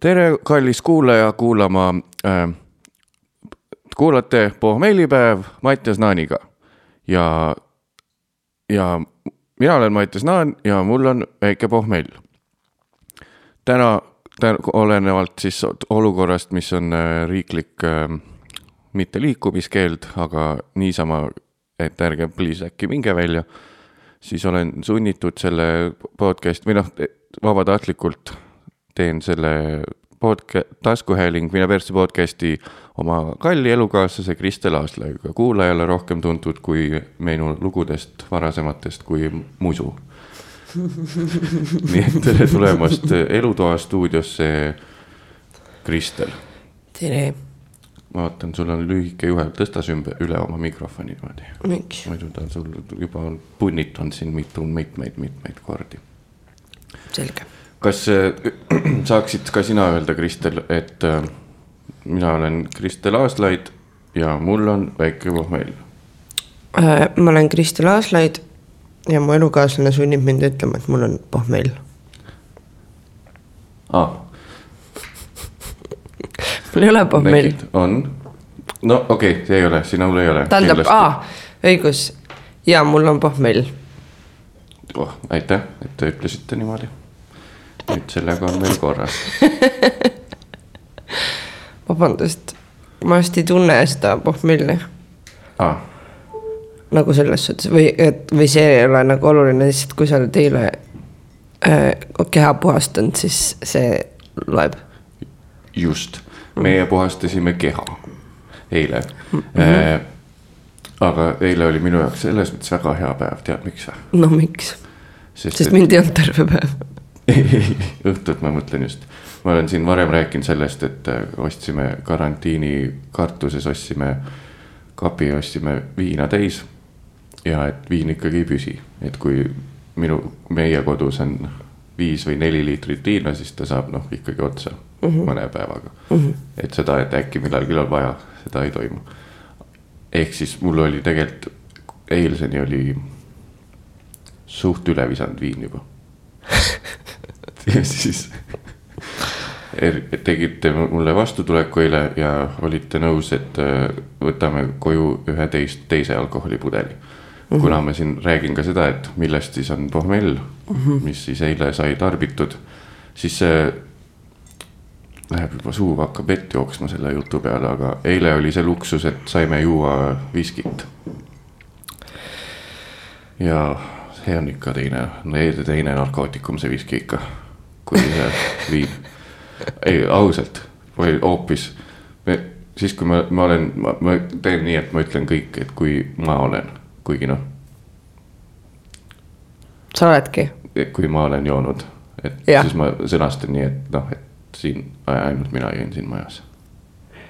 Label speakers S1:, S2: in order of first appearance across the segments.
S1: tere, kallis kuulaja, kuulama äh,. kuulate pohmellipäev Mattias Naaniga ja, ja mina olen Mattias Naan ja mul on väike pohmell. täna, täna olenevalt siis olukorrast, mis on äh, riiklik äh, mitte liikumiskeeld, aga niisama, et ärge please äkki minge välja, siis olen sunnitud selle podcast või noh, vabatahtlikult teen selle podca-, taskuhääling Mine persse podcast'i oma kalli elukaaslase Kristel Aaslaiga, kuulajale rohkem tuntud kui minu lugudest varasematest kui Musu. nii et tere tulemast elutoa stuudiosse, Kristel.
S2: tere.
S1: ma vaatan, sul on lühike juhe, tõsta see ümber, üle oma mikrofoni niimoodi. muidu ta sul juba on punnitanud siin mitu, mitmeid-mitmeid kordi.
S2: selge
S1: kas äh, saaksid ka sina öelda, Kristel, et äh, mina olen Kristel Aaslaid ja mul on väike pohmell
S2: äh,? ma olen Kristel Aaslaid ja mu elukaaslane sunnib mind ütlema, et mul on pohmell
S1: ah..
S2: mul ei ole pohmell.
S1: on, no okei okay,, see ei ole, sinul ei ole.
S2: tähendab, aa, õigus ja mul on pohmell.
S1: oh, aitäh, et te ütlesite niimoodi nüüd sellega on meil korras
S2: vabandust, ma hästi ei tunne seda pohmelli
S1: ah..
S2: nagu selles suhtes või, et või see ei ole nagu oluline, lihtsalt kui sa oled eile äh, keha puhastanud, siis see loeb.
S1: just, meie puhastasime keha eile mm. -hmm. Äh, aga eile oli minu jaoks selles mõttes väga hea päev, tead miks või?
S2: no miks? sest, sest et... mind ei olnud terve päev
S1: õhtut ma mõtlen just. ma olen siin varem rääkinud sellest, et äh, ostsime karantiini kartuses, ostsime kapi, ostsime viina täis. ja et viin ikkagi ei püsi, et kui minu, meie kodus on viis või neli liitrit viina, siis ta saab noh ikkagi otsa mm -hmm. mõne päevaga mm. -hmm. et seda, et äkki millalgi on vaja, seda ei toimu. ehk siis mul oli tegelikult eilseni oli suht üle visanud viin juba ja siis er, tegite mulle vastutuleku eile ja olite nõus, et äh, võtame koju ühe teist, teise alkoholipudeli mm. -hmm. kuna ma siin räägin ka seda, et millest siis on pohmell mm, -hmm. mis siis eile sai tarbitud, siis see läheb juba suu hakkab vett jooksma selle jutu peale, aga eile oli see luksus, et saime juua viskit. ja see on ikka teine, teine narkootikum, see viski ikka kui see viin. ei, ausalt, või hoopis, siis kui ma, ma olen, ma teen nii, et ma ütlen kõik, et kui ma olen, kuigi noh.
S2: sa oledki.
S1: kui ma olen joonud, et ja. siis ma sõnastan nii, et noh, et siin ainult mina jõin siin majas.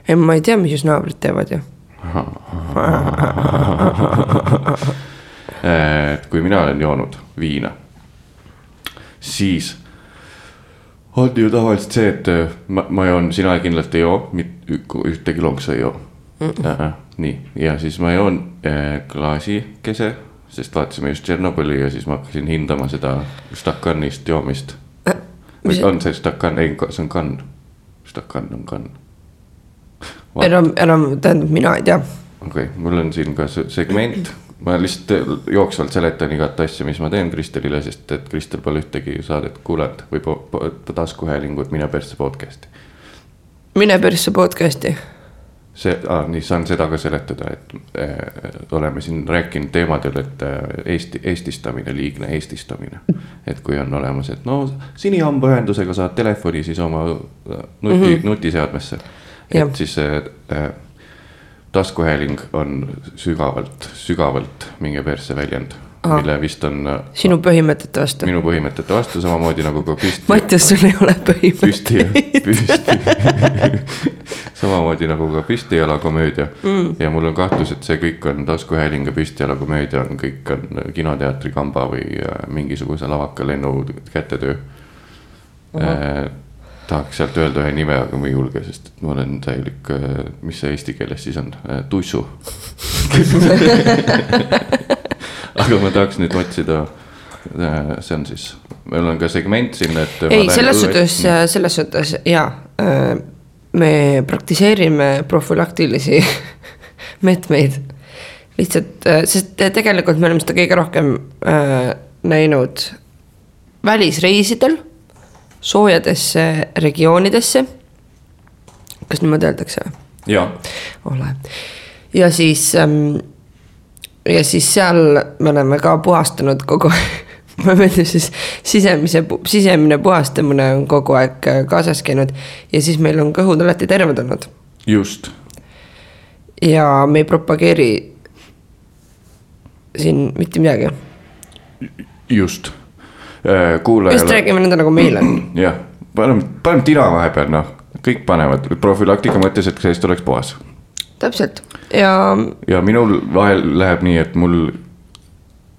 S2: ei, ma ei tea, mis just naabrid teevad ju
S1: et kui mina olen joonud viina, siis on ju tavaliselt see, et äh, ma, ma joon, sina kindlasti ei joo, ühtegi lonksu ei joo mm. -mm. Nii, ja siis ma joon äh, klaasikese, sest vaatasime just Tšernobõli ja siis ma hakkasin hindama seda stakannist joomist äh,. või on see stakann, ei, see on kann, stakann on kann.
S2: enam, enam, tähendab, mina ei tea.
S1: okei okay,, mul on siin ka segment ma lihtsalt jooksvalt seletan igat asja, mis ma teen Kristelile, sest et Kristel pole ühtegi saadet kuulanud või taskuhäälingut Mine persse podcast'i.
S2: mine persse podcast'i.
S1: see ah,, nii saan seda ka seletada, et äh, oleme siin rääkinud teemadel, et äh, Eesti, eestistamine, liigne eestistamine. et kui on olemas, et no sinihambaühendusega saad telefoni siis oma nuti mm, -hmm. nutiseadmesse. et ja. siis äh, taskuhääling on sügavalt, sügavalt minge persse väljend Aha. mille vist on.
S2: Äh, sinu põhimõtete vastu.
S1: minu põhimõtete vastu, samamoodi nagu ka püsti.
S2: Mattias, sul ei ole põhimõtteid.
S1: püsti, püsti samamoodi nagu ka püstijalakomöödia mm. ja mul on kahtlus, et see kõik on taskuhääling ja püstijalakomöödia on, kõik on kinoteatri kamba või äh, mingisuguse lavakalennu kätetöö tahaks sealt öelda ühe nime, aga ma ei julge, sest ma olen täielik, äh, mis see eesti keeles siis on, äh, tussu aga ma tahaks nüüd otsida, äh, see on siis meil on ka segment siin, et.
S2: ei, selles suhtes, selles suhtes ja me praktiseerime profülaktilisi meetmeid. lihtsalt, sest tegelikult me oleme seda kõige rohkem äh, näinud välisreisidel, soojadesse regioonidesse. kas niimoodi öeldakse või?
S1: jaa.
S2: ole, ja siis ähm, ja siis seal me oleme ka puhastanud kogu ma mõtlen siis sisemise, sisemine puhastamine on kogu aeg äh, kaasas käinud ja siis meil on kõhud alati terved olnud.
S1: just.
S2: ja me ei propageeri siin mitte midagi.
S1: just, kuulajale.
S2: just räägime nõnda nagu meil on.
S1: jah, paneme, paneme tina vahepeal, noh, kõik panevad profülaktika mõttes, et seest oleks puhas.
S2: täpselt ja.
S1: ja minul vahel läheb nii, et mul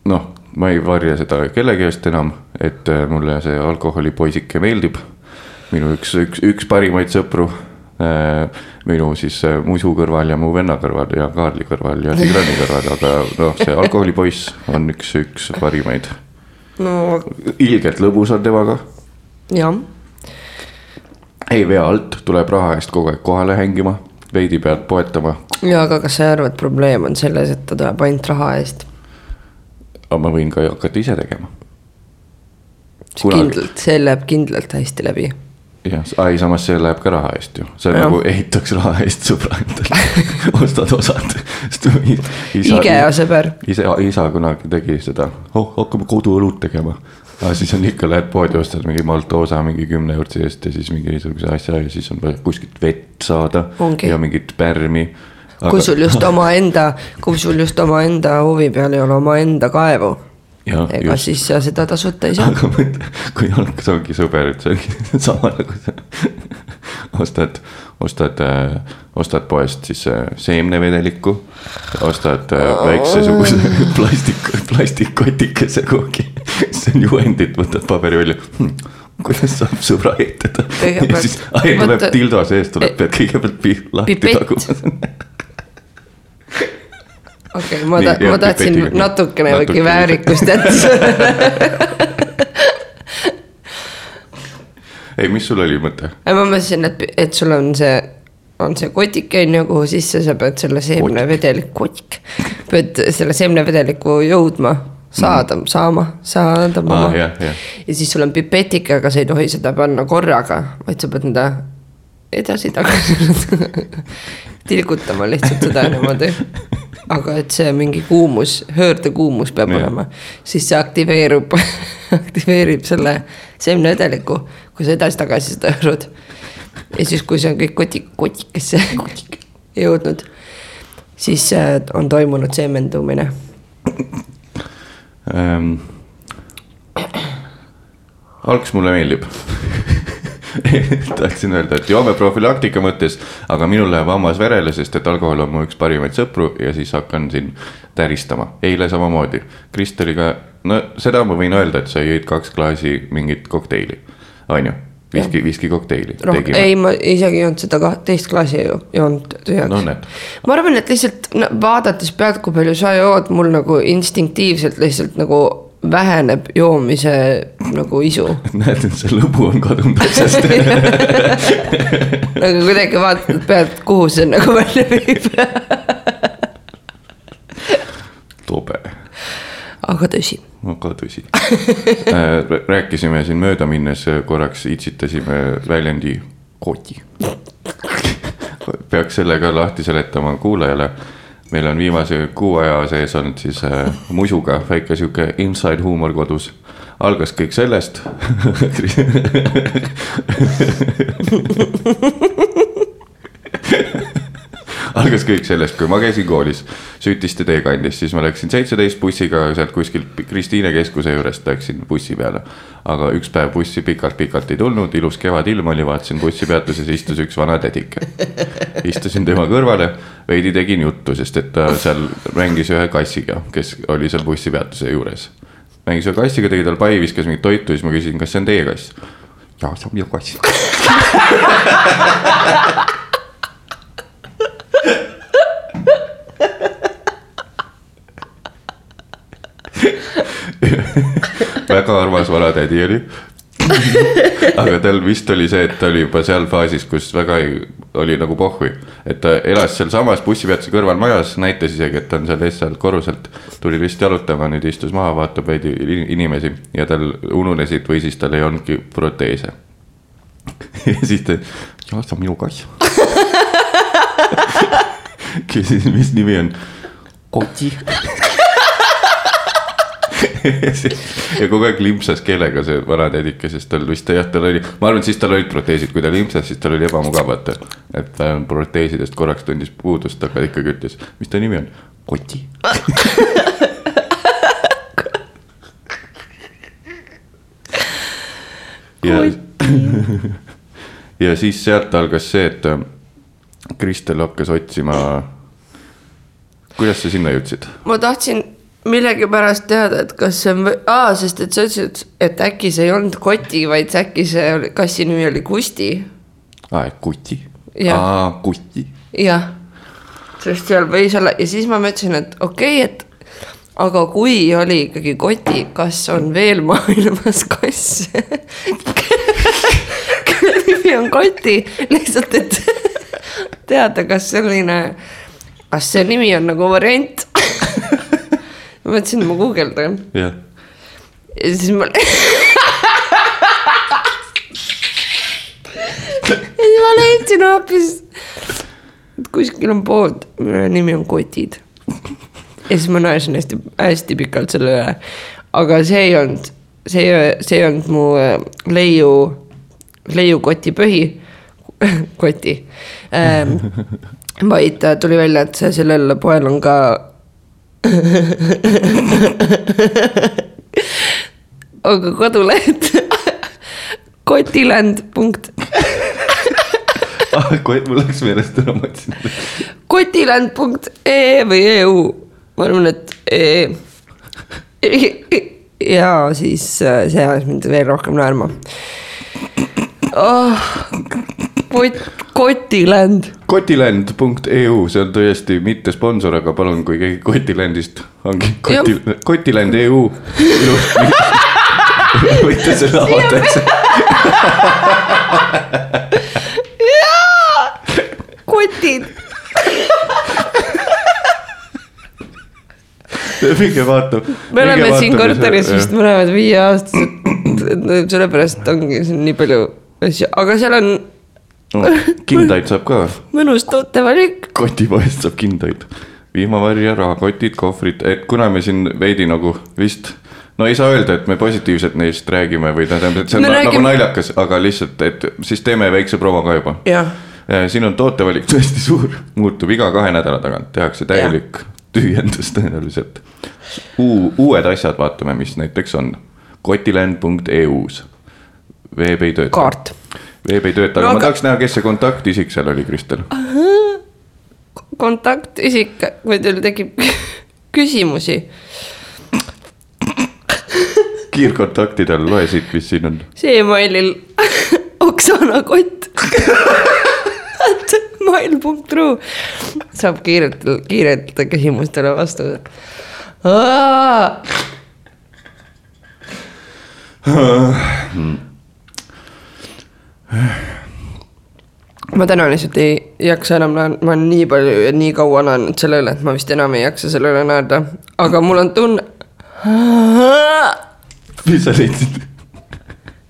S1: noh, ma ei varja seda kellegi eest enam, et äh, mulle see alkoholipoisike meeldib. minu üks, üks, üks parimaid sõpru äh, minu siis äh, musu kõrval ja mu venna kõrval ja Kaarli kõrval ja Tigrani kõrval, aga noh, see alkoholipoiss on üks, üks parimaid
S2: no..
S1: ilgelt lõbus on temaga.
S2: jah.
S1: ei vea alt, tuleb raha eest kogu aeg kohale hängima, veidi pealt poetama.
S2: ja, aga kas sa ei arva, et probleem on selles, et ta tuleb ainult raha eest?
S1: aga ma võin ka hakata ise tegema.
S2: kindlalt, see läheb kindlalt hästi läbi.
S1: Jah, ei samas see läheb ka raha eest ju, see on ja. nagu ehitaks raha eest sõbra endale ostad osad.
S2: IKEA sõber.
S1: isa, isa kunagi tegi seda, oh hakkame koduõlut tegema. aga siis on ikka, lähed poodi, ostad mingi Maltosa mingi kümne eurtsi eest ja siis mingisuguse asja ja siis on vaja kuskilt vett saada
S2: Ongi.
S1: ja mingit pärmi
S2: aga... kui sul just omaenda, kui sul just omaenda huvi peal ei ole omaenda kaevu. Ega just. siis sa seda tasuta ei saa.
S1: aga mõtle, kui algas ongi sõber, et see ongi sama nagu sa ostad, ostad ostad poest siis äh, seemnevedelikku. ostad äh, väiksesuguse plastik, plastikkotikese kuhugi, siis on juhendid, võtad paberi välja hm kuidas saab sõbra ehitada ja siis, ai tuleb tildo sees, tuleb, pead kõigepealt lahti taguma
S2: okei okay,, ma ta-, ma tahtsin natukene väike väärikust jätta
S1: ei, mis sul oli mõte?
S2: ma mõtlesin, et, et sul on see, on see kotik on ju, kuhu sisse sa pead selle seemnevedelik, kotik. pead selle seemnevedeliku jõudma, saada mm., saama, saadama
S1: ah,. ja
S2: siis sul on pipetik, aga sa ei tohi seda panna korraga, vaid sa pead nõnda edasi-tagasi tilgutama lihtsalt seda niimoodi aga et see mingi kuumus, höördekuumus peab ja. olema, siis see aktiveerub aktiveerib selle seemnevedeliku, kui sa edasi-tagasi seda hõõrud. ja siis, kui see on kõik kotik, kotikesse jõudnud, siis äh, on toimunud seemendumine
S1: ähm,. algs mulle meeldib tahtsin öelda, et joome profülaktika mõttes, aga minul läheb hammas verele, sest et alkohol on mu üks parimaid sõpru ja siis hakkan siin täristama. eile samamoodi, Kristeliga, no seda ma võin öelda, et sa jõid kaks klaasi mingit kokteili, on ju viski, viskikokteili.
S2: ei, ma isegi ei joonud seda kahtteist klaasi ju, joonud tühjaks
S1: no,.
S2: ma arvan, et lihtsalt vaadates pealt, kui palju sa jood, mul nagu instinktiivselt lihtsalt nagu väheneb joomise nagu isu.
S1: näed, et see lõbu on kadunud asjast
S2: nagu kuidagi vaatad pealt, kuhu see nagu välja viib
S1: tobe.
S2: aga tõsi.
S1: aga tõsi äh, rääkisime siin mööda minnes korraks itsitasime väljendi koti. peaks selle ka lahti seletama kuulajale meil on viimase kuu aja sees olnud siis äh, musuga väike sihuke inside huumor kodus. algas kõik sellest algas kõik sellest, kui ma käisin koolis Sütiste teekandis, siis ma läksin seitseteist bussiga sealt kuskilt Kristiine keskuse juurest läksin bussi peale. aga üks päev bussi pikalt-pikalt ei tulnud, ilus kevadilm oli, vaatasin bussipeatuses istus üks vana tädike. istusin tema kõrvale, veidi tegin juttu, sest et ta seal mängis ühe kassiga, kes oli seal bussipeatuse juures. mängis ühe kassiga, tegi tal pai, viskas mingit toitu, siis ma küsisin, kas see on teie kass? jaa, see on minu kass väga armas vanatädi oli. aga tal vist oli see, et ta oli juba seal faasis, kus väga ei, oli nagu pohhui. et ta elas sealsamas bussipeatuse kõrval majas, näitas isegi, et ta on seal ees seal korruselt. tuli lihtsalt jalutama, nüüd istus maha, vaatab veidi in- inimesi ja tal ununesid või siis tal ei olnudki proteese. ja siis ta, jah, see on minu kass. küsisin, mis nimi on. Koti. ja kogu aeg limpsas keelega see vanatädike, sest tal vist jah, tal oli, ma arvan, et siis tal olid proteesid, kui ta limpsas, siis tal oli ebamugav vaata. et ta proteesidest korraks tundis puudust, aga ikkagi ütles, mis ta nimi on, Koti. ja, ja siis sealt algas see, et äh, Kristel hakkas otsima. kuidas sa sinna jõudsid?
S2: ma tahtsin millegipärast teada, et kas see on, aa, sest et sa ütlesid, et äkki see ei olnud Koti, vaid äkki see oli, kassi nimi oli Kusti.
S1: aa, kuti. Aa, kuti.
S2: jah, sest seal võis olla ja siis ma mõtlesin, et okei okay,, et aga kui oli ikkagi Koti, kas on veel maailmas kasse, kelle nimi on Koti, lihtsalt, et teada, kas selline, kas see nimi on nagu variant. Ma mõtlesin, ma guugeldan
S1: jah,
S2: ja siis ma. ja siis ma leidsin hoopis, et kuskil on pood, mille nimi on Kotid. ja siis ma naersin hästi, hästi pikalt selle üle. aga see ei olnud, see, see ei olnud mu äh, leiu, leiukotipõhi, koti ähm,. vaid äh, tuli välja, et sellel poel on ka aga koduleht kotiland punkt,
S1: kohe mul läks meelest ära, ma mõtlesin.
S2: kotiland punkt ee või EU, ma arvan, et ee. ja siis äh, see ajas mind veel rohkem naerma oh,. kot, kotiland,
S1: kotiland.eu, see on tõesti mitte sponsor, aga palun, kui keegi Kotilandist ongi koti, Kotiland EU. võite selle avada, eks.
S2: kotid,
S1: minge vaatame.
S2: me oleme siin korteris vist mõlemad viieaastased, sellepärast ongi siin nii palju asju, aga seal on
S1: kindaid saab ka,
S2: mõnus tootevalik.
S1: kotipoest saab kindaid. vihmavarja, rahakotid, kohvrid, et kuna me siin veidi nagu vist no ei saa öelda, et me positiivselt neist räägime või tähendab, et see on na-
S2: räägime-
S1: nagu naljakas, aga lihtsalt, et siis teeme väikse promo ka juba. siin on tootevalik tõesti suur, muutub iga kahe nädala tagant, tehakse täielik tühjendus tõenäoliselt. Uu-, uued asjad vaatame, mis näiteks on kotiland.eu-s. veeb ei tööta.
S2: kaart.
S1: Veeb ei tööta, aga
S2: No
S1: ma tahaks näha, kes see kontaktisik seal oli, Kristel.
S2: kontaktisik, kui teil tekib küsimusi,
S1: kiirkontaktidel loe siit, mis siin on.
S2: see emailil Oksana kott. mail.ru saab kiirelt, kiirelt küsimustele vastused. Ma täna lihtsalt ei jaksa enam, ma olen nii palju ja nii kaua naernud selle üle, et ma vist enam ei jaksa selle üle naerda, aga mul on tunne.
S1: mis sa leidsid?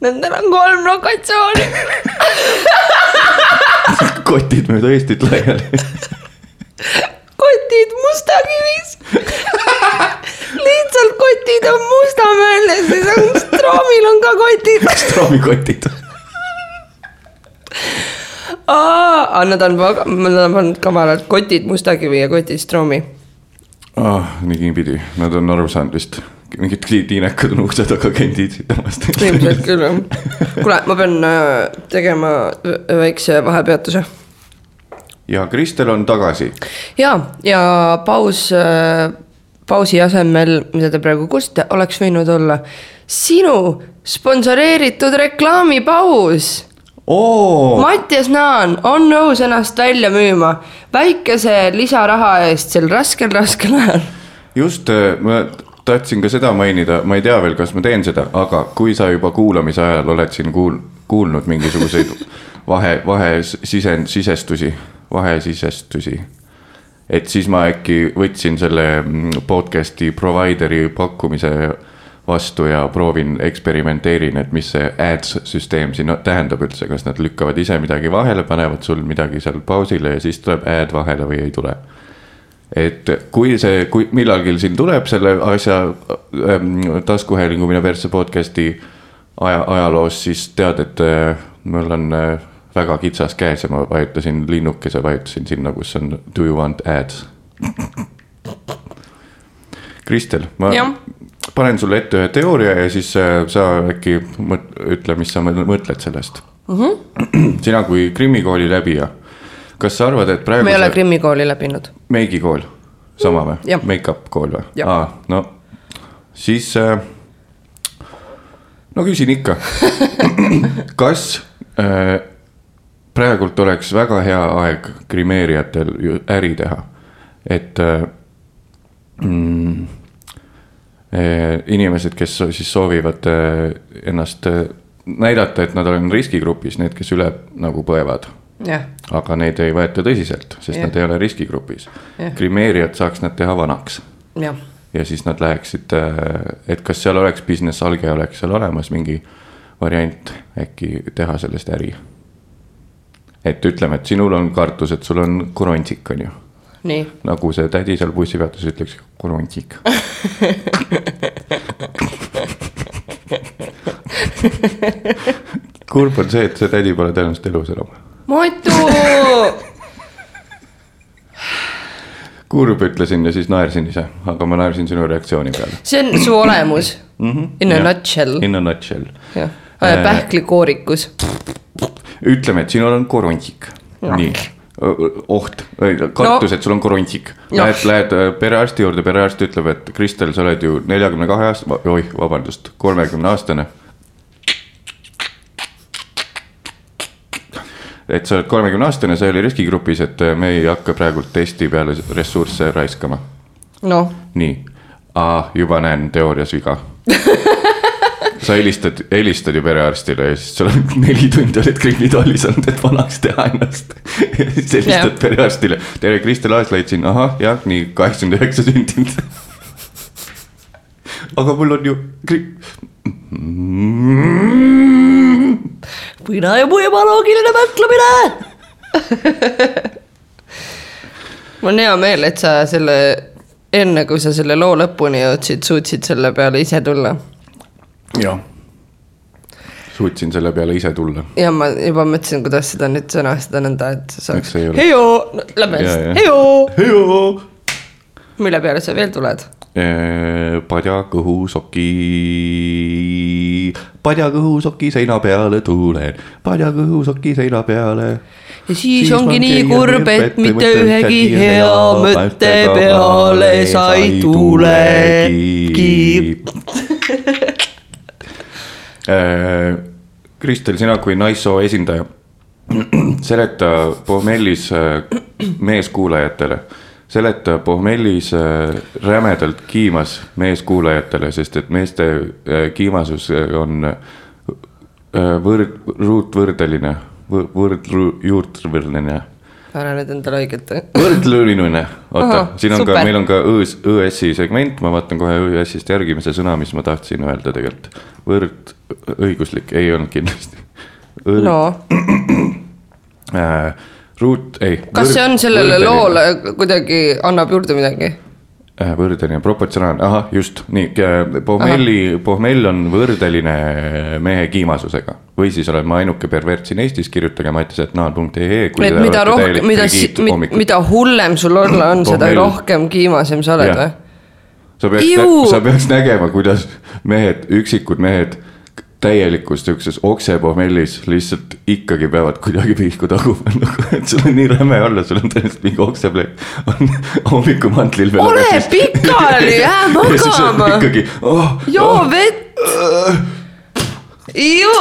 S2: Nendel on kolm lokatsiooni.
S1: kotid mööda Eestit laiali.
S2: kotid Mustakivis. lihtsalt kotid on Mustamäel ja siis on Stroomil on ka kotid.
S1: troomikotid.
S2: aa, nad on, nad on pannud kavalalt kotid Mustakivi ja kotid Stroomi.
S1: ah,. niipidi, nad on aru saanud vist, mingid tiinekad on ukse taga itsitamast.
S2: ilmselt küll jah. kuule, ma pean äh, tegema vä- väikse vahepeatuse.
S1: ja Kristel on tagasi.
S2: ja, ja paus, pausi asemel, mida te praegu kuulsite, oleks võinud olla sinu sponsoreeritud reklaamipaus
S1: oo,
S2: Mattias Naan on nõus ennast välja müüma väikese lisaraha eest sel raskel, raskel ajal.
S1: just, ma tahtsin ka seda mainida, ma ei tea veel, kas ma teen seda, aga kui sa juba kuulamise ajal oled siin kuul-, kuulnud mingisuguseid vahe, vahe sisend, sisestusi, vahesisestusi. et siis ma äkki võtsin selle mm, podcast'i provider'i pakkumise vastu ja proovin, eksperimenteerin, et mis see ads süsteem siin tähendab üldse, kas nad lükkavad ise midagi vahele, panevad sul midagi seal pausile ja siis tuleb ad vahele või ei tule et kui see, kui millalgi siin tuleb selle asja ähm, taskuhäälingu mine persse podcast'i aja, ajaloos, siis tead, et äh, mul on äh, väga kitsas käes ja ma vajutasin linnukese, vajutasin sinna, kus on do you want ads. Kristel, ma. Panen sulle ette ühe teooria ja siis äh, sa äkki ütle, mis sa mõ- mõtled sellest mm. -hmm. sina kui Krimmi kooli läbija, kas sa arvad, et praegu
S2: ma ei ole Krimmi kooli läbinud.
S1: meigikool, sama või
S2: Jah.
S1: Make-up kool või aa, no siis äh,. no küsin ikka, kas äh, praegult oleks väga hea aeg grimeerijatel äri teha, et äh, mm, inimesed, kes siis soovivad äh, ennast äh, näidata, et nad on riskigrupis, need, kes üle nagu põevad aga neid ei võeta tõsiselt, sest yeah. nad ei ole riskigrupis
S2: Jah..
S1: grimeerijad saaks nad teha vanaks ja siis nad läheksid, et kas seal oleks business alge, oleks seal olemas mingi variant äkki teha sellest äri. et ütleme, et sinul on kartus, et sul on korontik, on ju. Nagu see tädi seal bussipeatuses ütleks, korontik. kurb on see, et see tädi pole tõenäoliselt elus enam.
S2: Matu,
S1: kurb ütlesin ja siis naersin ise, aga ma naersin sinu reaktsiooni peale.
S2: see on su olemus. In a nutshell,
S1: In a nutshell.
S2: jah,
S1: Äh,
S2: pähklikoorikus.
S1: ütleme, et sinul on korontik, nii, oht, kartus no., et sul on korontik.
S2: Jah.
S1: Lähed, lähed äh, perearsti juurde, perearst ütleb, et Kristel, sa oled ju neljakümne kahe aasta, oih, vabandust, kolmekümne aastane. et sa oled kolmekümne aastane, sa ei ole riskigrupis, et äh, me ei hakka praegult testi peale ressursse raiskama.
S2: noh,
S1: nii, juba näen teoorias viga. sa helistad, helistad ju perearstile ja siis sul on neli tundi oled kriminaalis olnud, et vanaks teha ennast. ja siis helistad perearstile, tere, Kristel Aaslaid siin, ahah, jah, nii kaheksakümmend üheksa sündinud. aga mul on ju kri-.
S2: pina ja mu ebaloogiline mõtlemine. mul on hea meel, et sa selle, enne kui sa selle loo lõpuni jõudsid, suutsid selle peale ise tulla.
S1: jah. suutsin selle peale ise tulla.
S2: ja ma juba mõtlesin, kuidas seda nüüd sõnastada nõnda, et saaks heiu, lähme siis heiu,
S1: Hejo.
S2: mille peale sa veel tuled?
S1: padja kõhusoki, padja kõhusoki seina peale tulen, padja kõhusoki seina peale.
S2: ja siis, siis ongi nii kurb, et mitte ühegi hea mõtte peale sa ei tulegi.
S1: Äh, Kristel, sina kui naissoo esindaja, seleta pohmellis äh, meeskuulajatele, seleta pohmellis äh, rämedalt kiimas meeskuulajatele, sest et meeste kiimasus on võrd, ruutvõrdeline, võrdjuurtvõrdeline
S2: ära nüüd endale õiget.
S1: võrdlõõline, oota siin on
S2: super.
S1: ka, meil on ka õõs, õõsi segment, ma vaatan kohe õõsist järgi, mis see sõna, mis ma tahtsin öelda tegelikult. võrd, õiguslik, ei olnud kindlasti.
S2: no
S1: äh,. ruut, ei.
S2: kas see on sellele loole kuidagi annab juurde midagi?
S1: äh,? võrdeline, proportsionaalne, ahah, just nii, pohmelli, pohmell on võrdeline mehe kiimasusega või siis olen ma ainuke pervert siin Eestis, kirjutage mattisetnaan.ee.
S2: et mida rohkem, mida, mida hullem sul olla on, seda rohkem kiimasem sa oled või?
S1: sa peaks sa peaks nägema, kuidas mehed, üksikud mehed täielikus siukses oksepohmellis lihtsalt ikkagi peavad kuidagi pihku taguma, nagu, et sul on nii räme olla, sul on tõenäoliselt mingi okseplekk on hommikumantlil
S2: ole pikali, jää magama,
S1: ikkagi oh,,
S2: joo vett, ju,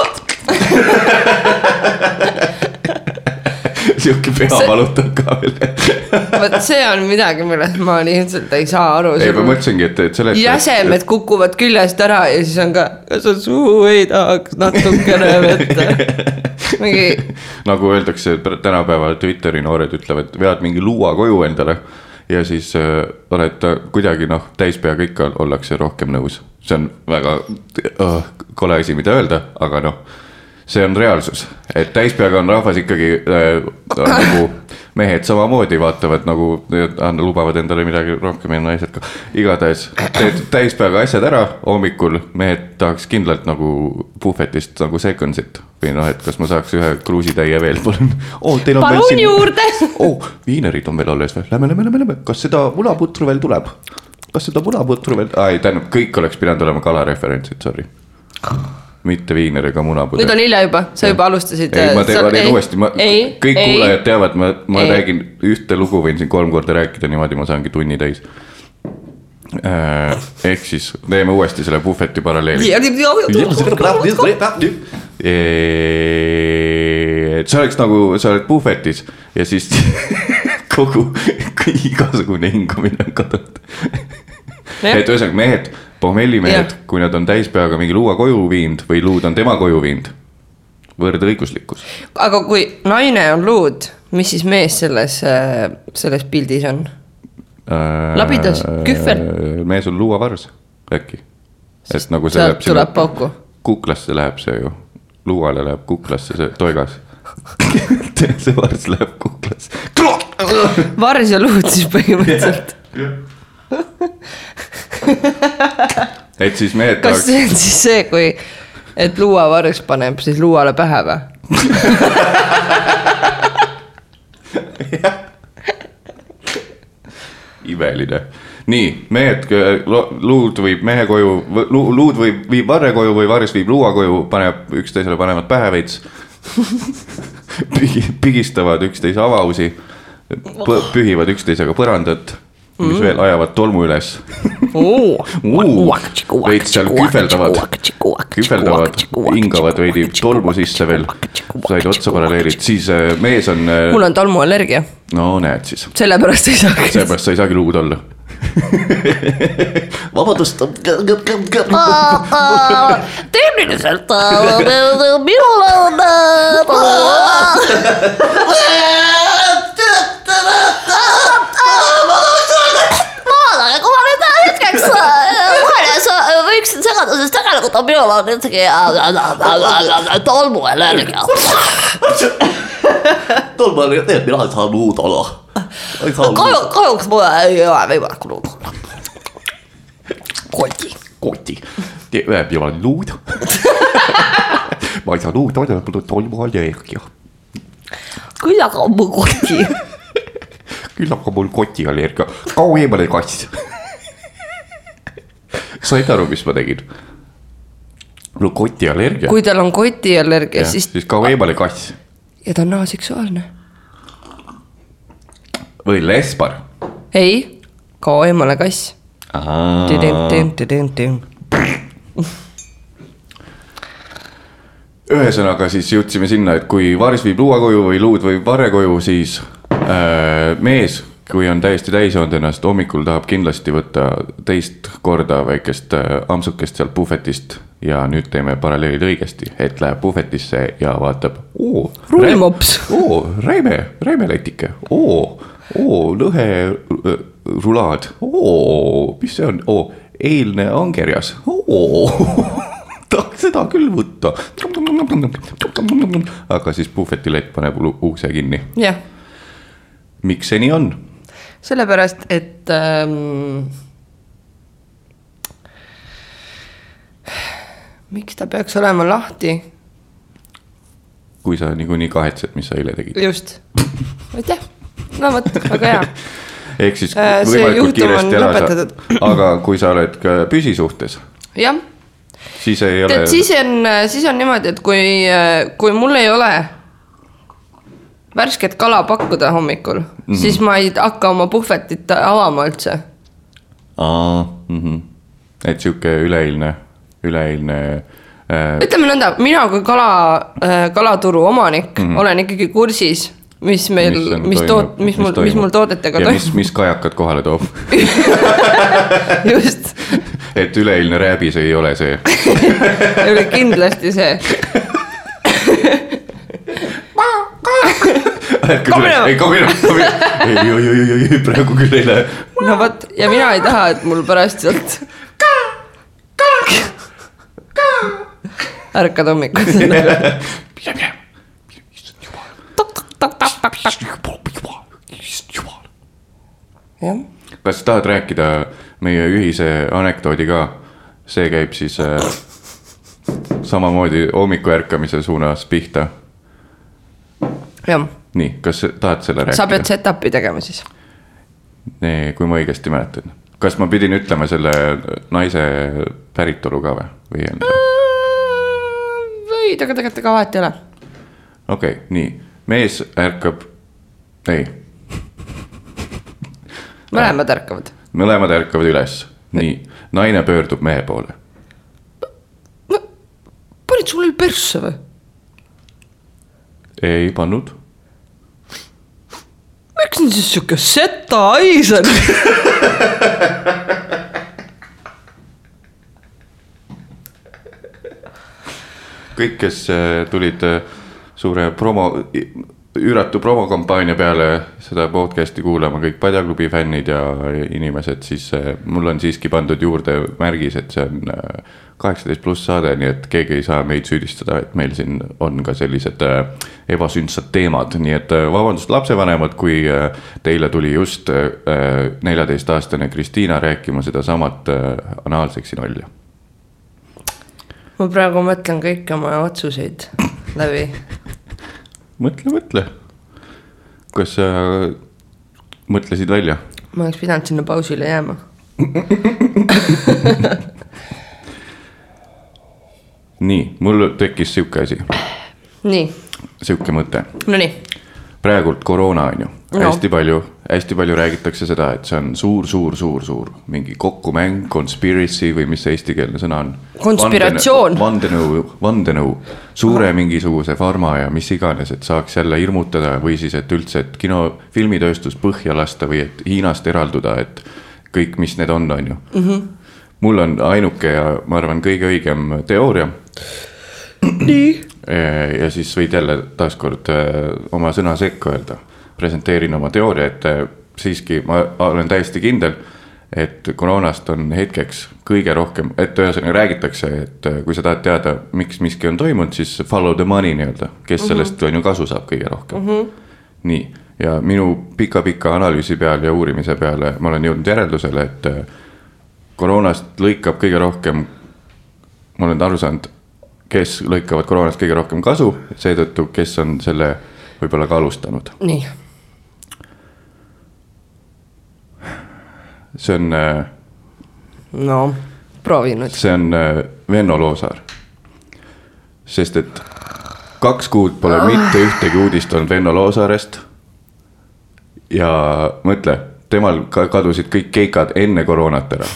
S1: sihuke pea valutab ka veel.
S2: vot see on midagi, millest ma lihtsalt ei saa aru.
S1: ei, ma mõtlesingi, et, et sellest.
S2: jäsemed kukuvad küljest ära ja siis on ka, kas sa suu ei tahaks natukene võtta. mingi,
S1: nagu öeldakse, tänapäeval Twitteri noored ütlevad, vead mingi luua koju endale ja siis äh, oled äh, kuidagi noh, täispeaga ikka ollakse rohkem nõus. see on väga uh, kole asi, mida öelda, aga noh, see on reaalsus, et täispeaga on rahvas ikkagi äh, nagu mehed samamoodi vaatavad nagu, lubavad endale midagi rohkem ja naised ka. igatahes teed täispeaga asjad ära hommikul, mehed tahaks kindlalt nagu puhvetist nagu second'it või noh, et kas ma saaks ühe kruusitäie veel, palun oh,.
S2: palun juurde.
S1: oh, viinerid on veel alles või, lähme, lähme, lähme, lähme, kas seda munaputru veel tuleb? kas seda munaputru veel, ei tähendab, kõik oleks pidanud olema kalareferentsid, sorry. Mitte viiner ega munapuder.
S2: nüüd on hilja juba, sa juba alustasid.
S1: ei, ma teen, ma teen uuesti, ma, kõik
S2: ei.
S1: kuulajad teavad, ma, ma
S2: Ei.
S1: räägin ühte lugu, võin siin kolm korda rääkida, niimoodi ma saangi tunni täis. ehk siis teeme uuesti selle puhveti paralleeli. et see oleks nagu, sa oled puhvetis ja siis kogu, igasugune hingamine on kadunud. Et ühesõnaga mehed, pohmellimehed
S2: Jah.,
S1: kui nad on täispeaga mingi luua koju viinud või luud on tema koju viinud, võrdõiguslikkus.
S2: aga kui naine on luud, mis siis mees selles, selles pildis on? Labidas, kühvel..
S1: Äh, mees on luuavars äkki, et nagu see läheb
S2: tuleb pauku.
S1: kuklasse läheb see ju, luuale läheb kuklasse see toigas. see vars läheb kuklasse.
S2: vars ja luud siis põhimõtteliselt.
S1: et siis mehed
S2: kas see on siis see, kui, et luuavars paneb siis luuale pähe või?
S1: imeline. nii, mehed, luud viib mehe koju, luud võib, viib varre koju või varrs viib luua koju, paneb üksteisele panevad pähe veits. pigistavad üksteise avausi, pühivad üksteisega põrandat, mis
S2: Mm.
S1: veel ajavad tolmu üles. Veits seal kühveldavad, kühveldavad, hingavad veidi tolmu sisse veel, said otsa paralleelid, siis äh, mees on,
S2: mul on tolmuallergia,
S1: no näed siis,
S2: sellepärast ei saa.
S1: seepärast sa ei saagi luud olla.
S3: vabandust.
S2: tehniliselt
S3: minul on. võiksin segada, sest tegelikult on minul on üldsegi tolmuallergia. tolmuallergia, mina ei saa luud olla. kahju, kahjuks mul ei ole võimalik luud olla. koti.
S1: koti, jääb ju luud. ma ei saa luud olla, mul on tolmuallergia.
S3: küll aga on mul koti.
S1: küll aga mul kotiallergia, kao eemale kass. Said aru, mis ma tegin? mul on kotiallergia.
S2: kui tal on kotiallergia, siis
S1: siis kao eemale kass
S2: ja ta on aseksuaalne.
S1: või lesbar.
S2: ei, kao eemale kass.
S1: ühesõnaga siis jõudsime sinna, et kui vars viib luua koju või luud viib varre koju, siis äh, mees, kui on täiesti täis olnud ennast, hommikul tahab kindlasti võtta teist korda väikest äh, ampsukest sealt puhvetist ja nüüd teeme paralleelid õigesti, et läheb puhvetisse ja vaatab.
S2: Rullmops.
S1: oo, räime, räimeletike, oo, oo, lõhe äh, rulaad, oo, mis see on, oo, eilne angerjas, oo tahaks seda küll võtta. aga siis puhvetilett paneb ukse kinni.
S2: jah,
S1: miks see nii on?
S2: sellepärast, et ähm,. miks ta peaks olema lahti,
S1: kui sa niikuinii kahetsed, mis sa eile tegid.
S2: just, aitäh, no vot, väga hea
S1: ehk siis
S2: Äh,
S1: võimalikult kiiresti ära
S2: lõpetatud..
S1: aga kui sa oled ka püsisuhtes,
S2: jah,
S1: siis ei ole
S2: siis on, siis on niimoodi, et kui, kui mul ei ole värsket kala pakkuda hommikul mm. -hmm. siis ma ei hakka oma puhvetit avama üldse.
S1: Aa, mhm. et sihuke üleeilne, üleeilne äh,
S2: ütleme nõnda, mina kui kala, kalaturu omanik mm -hmm. olen ikkagi kursis mis meil, mis toot-, mis mul, mis mul toodetega
S1: ja mis,
S2: toimub,
S1: mis kajakad kohale toob
S2: just,
S1: et üleeilne rääbis ei ole see.
S2: oli kindlasti see.
S1: ei come minema, come minema, ei, ei, ei, ei, ei, praegu küll ei lähe.
S2: no vot ja mina ei taha, et mul pärast sealt. ärkad hommikul.
S1: mine, mine, issand jumal, issand jumal.
S2: jah,
S1: kas tahad rääkida meie ühise anekdoodi ka? see käib siis äh, samamoodi hommiku ärkamise suunas pihta. nii, kas tahad selle
S2: sa pead
S1: rääkida?
S2: setup'i tegema siis.
S1: kui ma õigesti mäletan. kas ma pidin ütlema selle naise päritolu ka või, või ei olnud?
S2: ei, aga tegelikult ega vahet ei ole.
S1: okei okay,, nii, mees ärkab, ei,
S2: mõlemad ärkavad.
S1: mõlemad ärkavad üles, nii, naine pöördub mehe poole.
S2: panid sulle persse või?
S1: ei pannud,
S2: miks on siis sihuke seta hais on?
S1: kõik, kes äh, tulid äh, suure promo, üüratu promokampaania peale seda podcast'i kuulama, kõik Padjaklubi fännid ja inimesed, siis äh, mul on siiski pandud juurde märgis, et see on kaheksateist pluss saade, nii et keegi ei saa meid süüdistada, et meil siin on ka sellised äh, ebasündsad teemad, nii et äh, vabandust, lapsevanemad, kui äh, teile tuli just neljateistaastane Kristiina rääkima sedasamat anaalseksi nalja
S2: ma praegu mõtlen kõiki oma otsuseid läbi.
S1: mõtle, mõtle. kas sa mõtlesid välja?
S2: ma oleks pidanud sinna pausile jääma.
S1: nii, mul tekkis sihuke asi,
S2: nii,
S1: sihuke mõte.
S2: nonii,
S1: praegult koroona on ju
S2: No.
S1: hästi palju, hästi palju räägitakse seda, et see on suur, suur, suur, suur mingi kokkumäng, conspiracy või mis see eestikeelne sõna on?
S2: Konspiratsioon.
S1: vandenõu, vandenõu, suure mingisuguse farma ja mis iganes, et saaks jälle hirmutada või siis, et üldse, et kino, filmitööstus põhja lasta või et Hiinast eralduda, et kõik, mis need on, on ju mm. -hmm. mul on ainuke ja ma arvan, kõige õigem teooria
S2: nii,
S1: ja siis võid jälle taaskord äh, oma sõna sekka öelda. Presenteerin oma teooria, et äh, siiski ma olen täiesti kindel, et koroonast on hetkeks kõige rohkem, et ühesõnaga räägitakse, et äh, kui sa tahad teada, miks miski on toimunud, siis follow the money nii-öelda, kes sellest on ju kasu saab kõige rohkem mm. -hmm. nii, ja minu pika-pika analüüsi peal ja uurimise peale ma olen jõudnud järeldusele, et äh, koroonast lõikab kõige rohkem ma olen aru saanud, kes lõikavad koroonast kõige rohkem kasu, seetõttu, kes on selle võib-olla ka alustanud.
S2: nii,
S1: see on,
S2: no proovi nüüd.
S1: see on äh, Venno Loosaar. sest et kaks kuud pole mitte ühtegi uudist olnud Venno Loosaarest. ja mõtle, temal ka kadusid kõik keikad enne koroonat ära.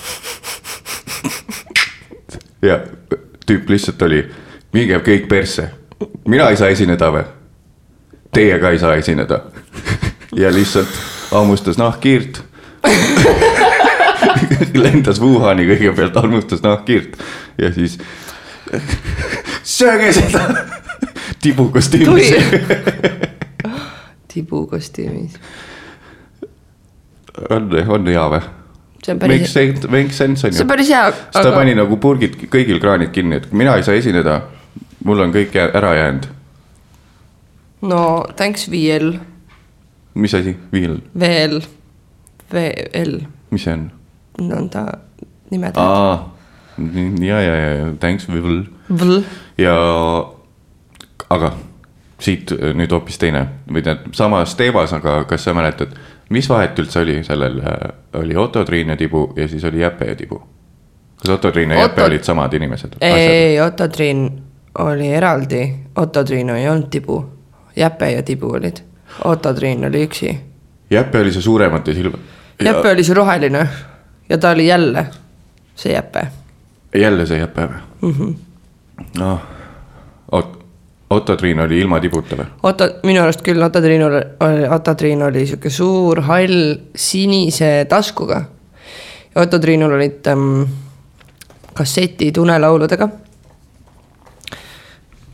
S1: ja tüüp lihtsalt oli, minge kõik persse, mina ei saa esineda või? Teie ka ei saa esineda. ja lihtsalt hammustas nahkhiirt. lendas Wuhani kõigepealt, hammustas nahkhiirt ja siis sööge seda tibukostüümis.
S2: tibukostüümis,
S1: on, on hea või?
S2: see on päris,
S1: sense, makes sense on
S2: see
S1: ju
S2: on. päris hea,
S1: siis ta pani nagu purgid, kõigil kraanid kinni, et mina ei saa esineda. mul on kõik ära jäänud.
S2: no thanks VL,
S1: mis asi,
S2: VL, VL,
S1: mis see on?
S2: Nõnda nimed.
S1: aa, ja, ja, ja thanks, viil
S2: VL,
S1: ja aga siit nüüd hoopis teine või tähendab samas teemas, aga kas sa mäletad, mis vahet üldse oli sellel, oli Otto Triin ja Tibu ja siis oli Jäpe ja Tibu? kas Otto Triin ja Jäpe
S2: Otto-
S1: olid samad inimesed?
S2: ei, ei Otto Triin oli eraldi, Otto Triin ei olnud tibu, Jäpe ja Tibu olid, Otto Triin oli üksi.
S1: Jäpe oli see suuremate silm-.
S2: Jäpe oli see roheline ja ta oli jälle see Jäpe.
S1: jälle see Jäpe või mm -hmm.? noh, oot, Otto Triin oli ilma tibuta või?
S2: Otto, minu arust küll Otto Triinul oli, Otto Triin oli sihuke suur hall sinise taskuga. Otto Triinul olid ähm, kassetid unelauludega.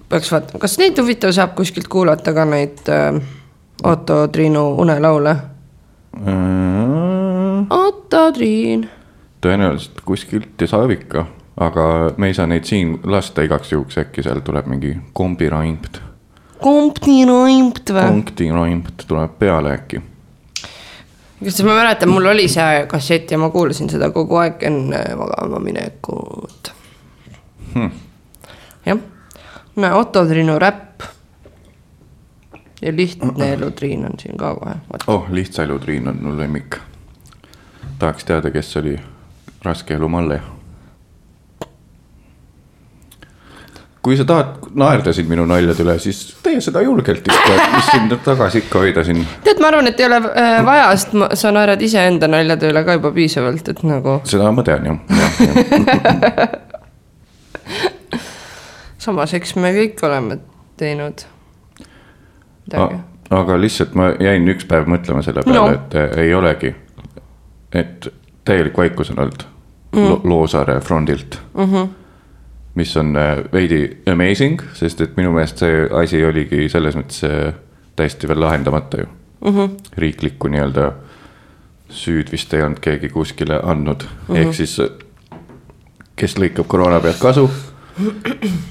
S2: peaks vaatama, kas neid huvitav saab kuskilt kuulata ka neid äh, Otto Triinu unelaule. Otto Triin.
S1: tõenäoliselt kuskilt ja saab ikka, aga me ei saa neid siin lasta igaks juhuks, äkki seal tuleb mingi kombiraimt,
S2: Kompni Roimt või?
S1: punktiraimt tuleb peale äkki.
S2: kas ma mäletan, mul oli see kassett ja ma kuulasin seda kogu aeg enne magama minekut
S1: Hmm.
S2: jah, Otto Triinu räpp. ja Lihtne elu Triin on siin ka kohe.
S1: oh, Lihtsa elu Triin on mu lemmik. Tahaks teada, kes oli Raske elu Malle. kui sa tahad naerda siin minu naljade üle, siis tee seda julgelt ikka, mis sind tagasi ikka hoida siin.
S2: tead, ma arvan, et ei ole äh, vaja, sest sa naerad iseenda naljade üle ka juba piisavalt, et nagu
S1: seda ma tean jah, jah, jah.
S2: samas, eks me kõik oleme teinud midagi.
S1: aga lihtsalt ma jäin üks päev mõtlema selle peale
S2: No.
S1: no., et äh, ei olegi. Et täielik vaikus on olnud mm. Lo Loosaare frondilt mm. -hmm. mis on äh, veidi amazing, sest et minu meelest see asi oligi selles mõttes äh, täiesti veel lahendamata ju mm. -hmm. riiklikku nii-öelda süüd vist ei olnud keegi kuskile andnud mm, -hmm. ehk siis äh, kes lõikab koroona pealt kasu,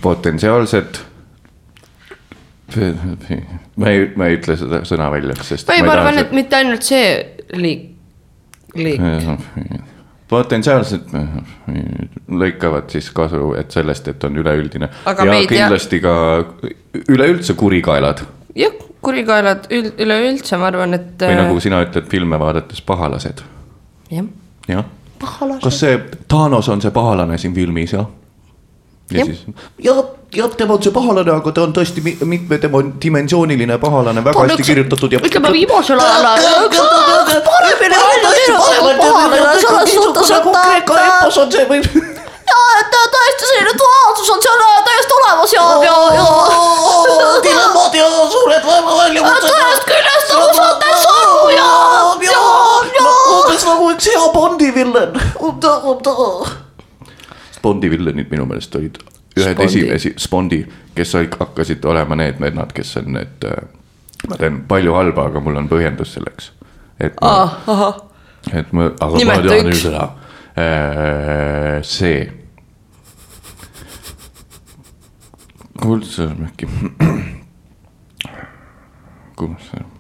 S1: potentsiaalsed ma ei, ma ei ütle seda sõna välja, sest.
S2: ei, ma arvan, et mitte ainult see liik.
S1: Potentsiaalselt lõikavad siis kasu, et sellest, et on üleüldine
S2: Aga
S1: ja
S2: ei tea-
S1: kindlasti ka üleüldse kurikaelad
S2: jah, kurikaelad üld, üleüldse ma arvan, et.
S1: või nagu sina ütled filme vaadates, pahalased,
S2: jah,
S1: jah. kas see Thanos on see pahalane siin filmis, jah? Ja siis
S4: jah, jah, tema on see pahalane, aga ta on tõesti mi- mitmedimensiooniline pahalane, väga hästi kirjutatud ja.
S3: ütleme viimasel ajal paremini
S4: on see või?
S3: ja, et tõesti selline duaalsus on seal täiesti olemas ja, ja, ja
S4: dilemmad ja suured vaevaväljakutsed.
S3: ühest küljest nagu saate aru ja, ja, ja
S4: umbes nagu üks hea Bondi villen.
S1: Bondi villanid minu meelest olid ühed
S2: Spondi.
S1: esimesi, Spondi, kes hakkasid olema need vennad, kes on need. ma teen palju halba, aga mul on põhjendus selleks. et ma,
S2: ah, ahah,
S1: et ma, aga
S2: Nimeta
S1: ma tean nüüd seda. see. kuldsõrm äkki. kus see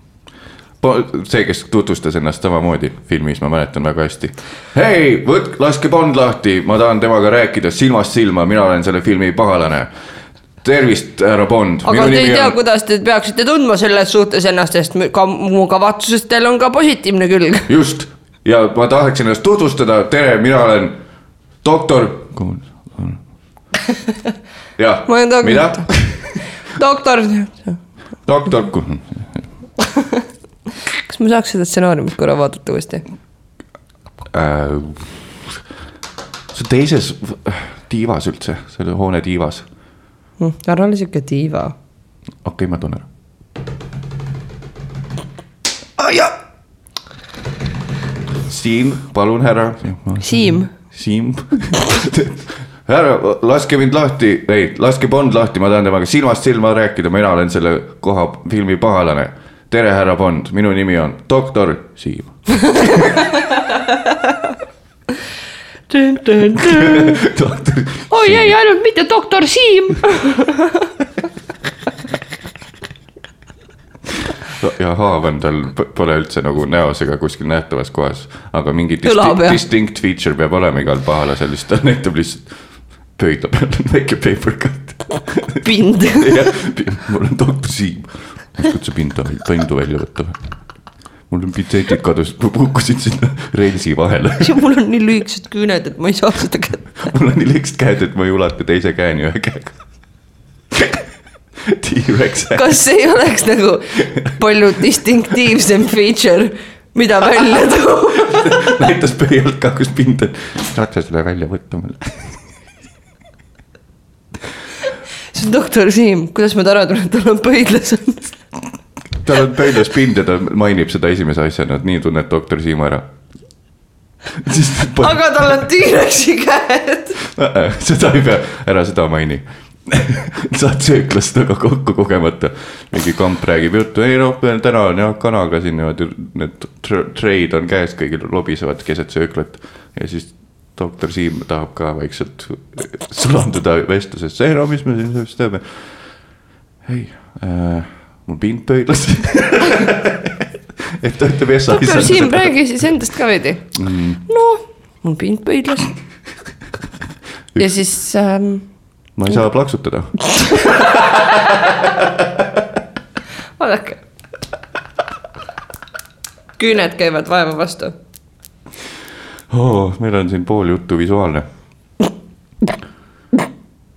S1: see, kes tutvustas ennast samamoodi filmis, ma mäletan väga hästi. hei, võtke, laske Bond lahti, ma tahan temaga rääkida silmast silma, mina olen selle filmi pahalane. tervist, härra Bond.
S2: aga te ei tea, kuidas te peaksite tundma selles suhtes ennast, sest ka mu kavatsustel on ka positiivne külg.
S1: just ja ma tahaksin ennast tutvustada, tere, mina olen doktor. jah mida?
S2: doktor,
S1: doktor,
S2: kas ma saaks seda stsenaariumit korra vaadata uuesti?
S1: äh, see teises tiivas üldse, selle hoone tiivas,
S2: Tarmo oli siuke diiva.
S1: okei okay,, ma tunnen. Siim, palun härra.
S2: Siim,
S1: Siim. härra, laske mind lahti, ei, laske Bond lahti, ma tahan temaga silmast silma rääkida, mina olen selle koha filmi pahalane. tere, härra Bond, minu nimi on doktor Siim. doktor
S2: oi ei, ainult mitte doktor Siim.
S1: ja haav on tal, pole üldse nagu näos ega kuskil nähtavas kohas, aga mingi
S2: Õla
S1: disti
S2: peal.
S1: distinct feature peab olema igal pahalasel, siis ta näitab lihtsalt pöidla peal on väike paper cut.
S2: pind.
S1: mul on doktor Siim, oskad sa pinda, pindu välja võtta või? mul on pitsetid kadus, kukkusid sinna relsi vahele.
S2: mul on nii lühikesed küüned, et ma ei saa seda kätte.
S1: mul on nii lühikesed käed, et ma ei ulata teise käeni ühe käega. T-Rex.
S2: kas ei oleks nagu palju distinktiivsem feature, mida välja tuua?
S1: näitas pöialt ka, kus pind on. saad sa selle välja võtta mulle?
S2: see on doktor Siim, kuidas ma ära tunnen, tal on pöidlas on.
S1: Tal on pöidlas pind ja ta mainib seda esimese asjana, et nii tunned doktor Siimu ära.
S2: aga tal on T-Rexi käed.
S1: seda ei pea, ära seda maini. saad sööklas temaga kokku kogemata, mingi kamp räägib juttu, ei noh, täna on jah kanaga siin niimoodi, need tr- treid on käes, kõigil lobisevad keset sööklat ja siis doktor Siim tahab ka vaikselt sulanduda vestlusesse, ei no mis me siin siis teeme. ei äh,, mul pind pöidlas. et ta ütleb yes,
S2: doktor Siim, räägi siis endast ka veidi
S1: Mm..
S2: noh, mul pind pöidlas. ja siis ähm,
S1: ma ei saa plaksutada.
S2: vaadake. küüned käivad vaeva vastu.
S1: Oh, meil on siin pool juttu visuaalne.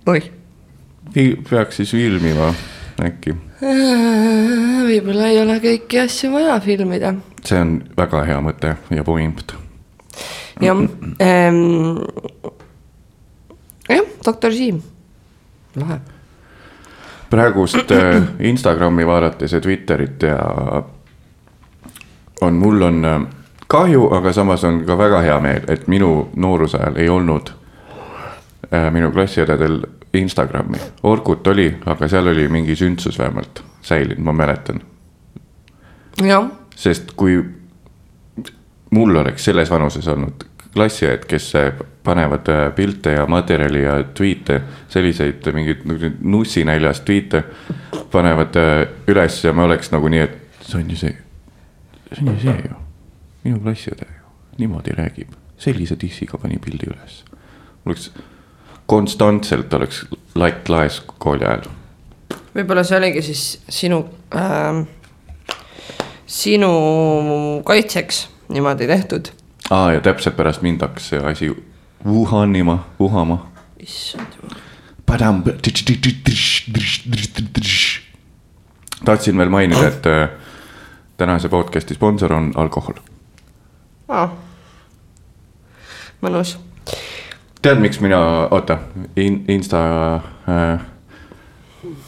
S2: oih.
S1: peaks siis filmima äkki,
S2: võib-olla ei ole kõiki asju vaja filmida.
S1: see on väga hea mõte ja point.
S2: jah ähm,, jah, doktor Siim, lahe.
S1: praegust äh, Instagrami vaadates ja Twitterit ja on, mul on äh, kahju, aga samas on ka väga hea meel, et minu nooruse ajal ei olnud äh, minu klassiõdedel Instagrami. Orkut oli, aga seal oli mingi sündsus vähemalt säilinud, ma mäletan. sest kui mul oleks selles vanuses olnud klassiõed, kes panevad pilte ja materjali ja tweet'e, selliseid mingeid nussinäljas tweet'e panevad äh, üles ja ma oleks nagu nii, et see on ju see, see on ju see ju, minu klassiõde ju niimoodi räägib, sellise dissiga pani pildi üles. oleks konstantselt oleks latt laes kooli ajal
S2: võib-olla see oligi siis sinu ähm,, sinu kaitseks niimoodi tehtud.
S1: aa, ja täpselt pärast mind hakkas see asi vuhanima, vuhama.
S2: issand jumal.
S1: tahtsin veel mainida, et äh, tänase podcast'i sponsor on alkohol.
S2: aa, mõnus.
S1: tead, miks mina, oota in,, Insta äh,.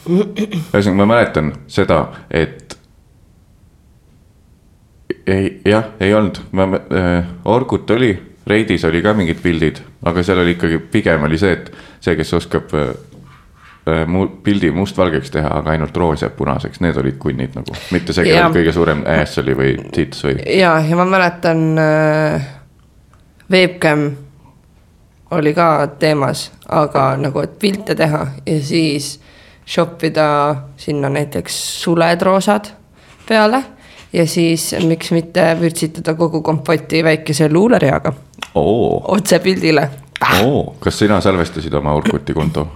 S1: ühesõnaga, ma mäletan seda, et. ei, jah, ei olnud, ma äh,, Orgut oli, Reidis oli ka mingid pildid, aga seal oli ikkagi pigem oli see, et see, kes oskab äh, äh, mu pildi mustvalgeks teha, aga ainult roos jääb punaseks, need olid kunnid nagu, mitte see, kellel kõige suurem ass oli või tits või.
S2: ja, ja ma mäletan äh,, Webcam oli ka teemas, aga nagu, et pilte teha ja siis shop ida sinna näiteks suled roosad peale ja siis miks mitte vürtsitada kogu kompoti väikese luulereaga
S1: oo,
S2: otse pildile.
S1: oo, kas sina salvestasid oma Orkuti konto?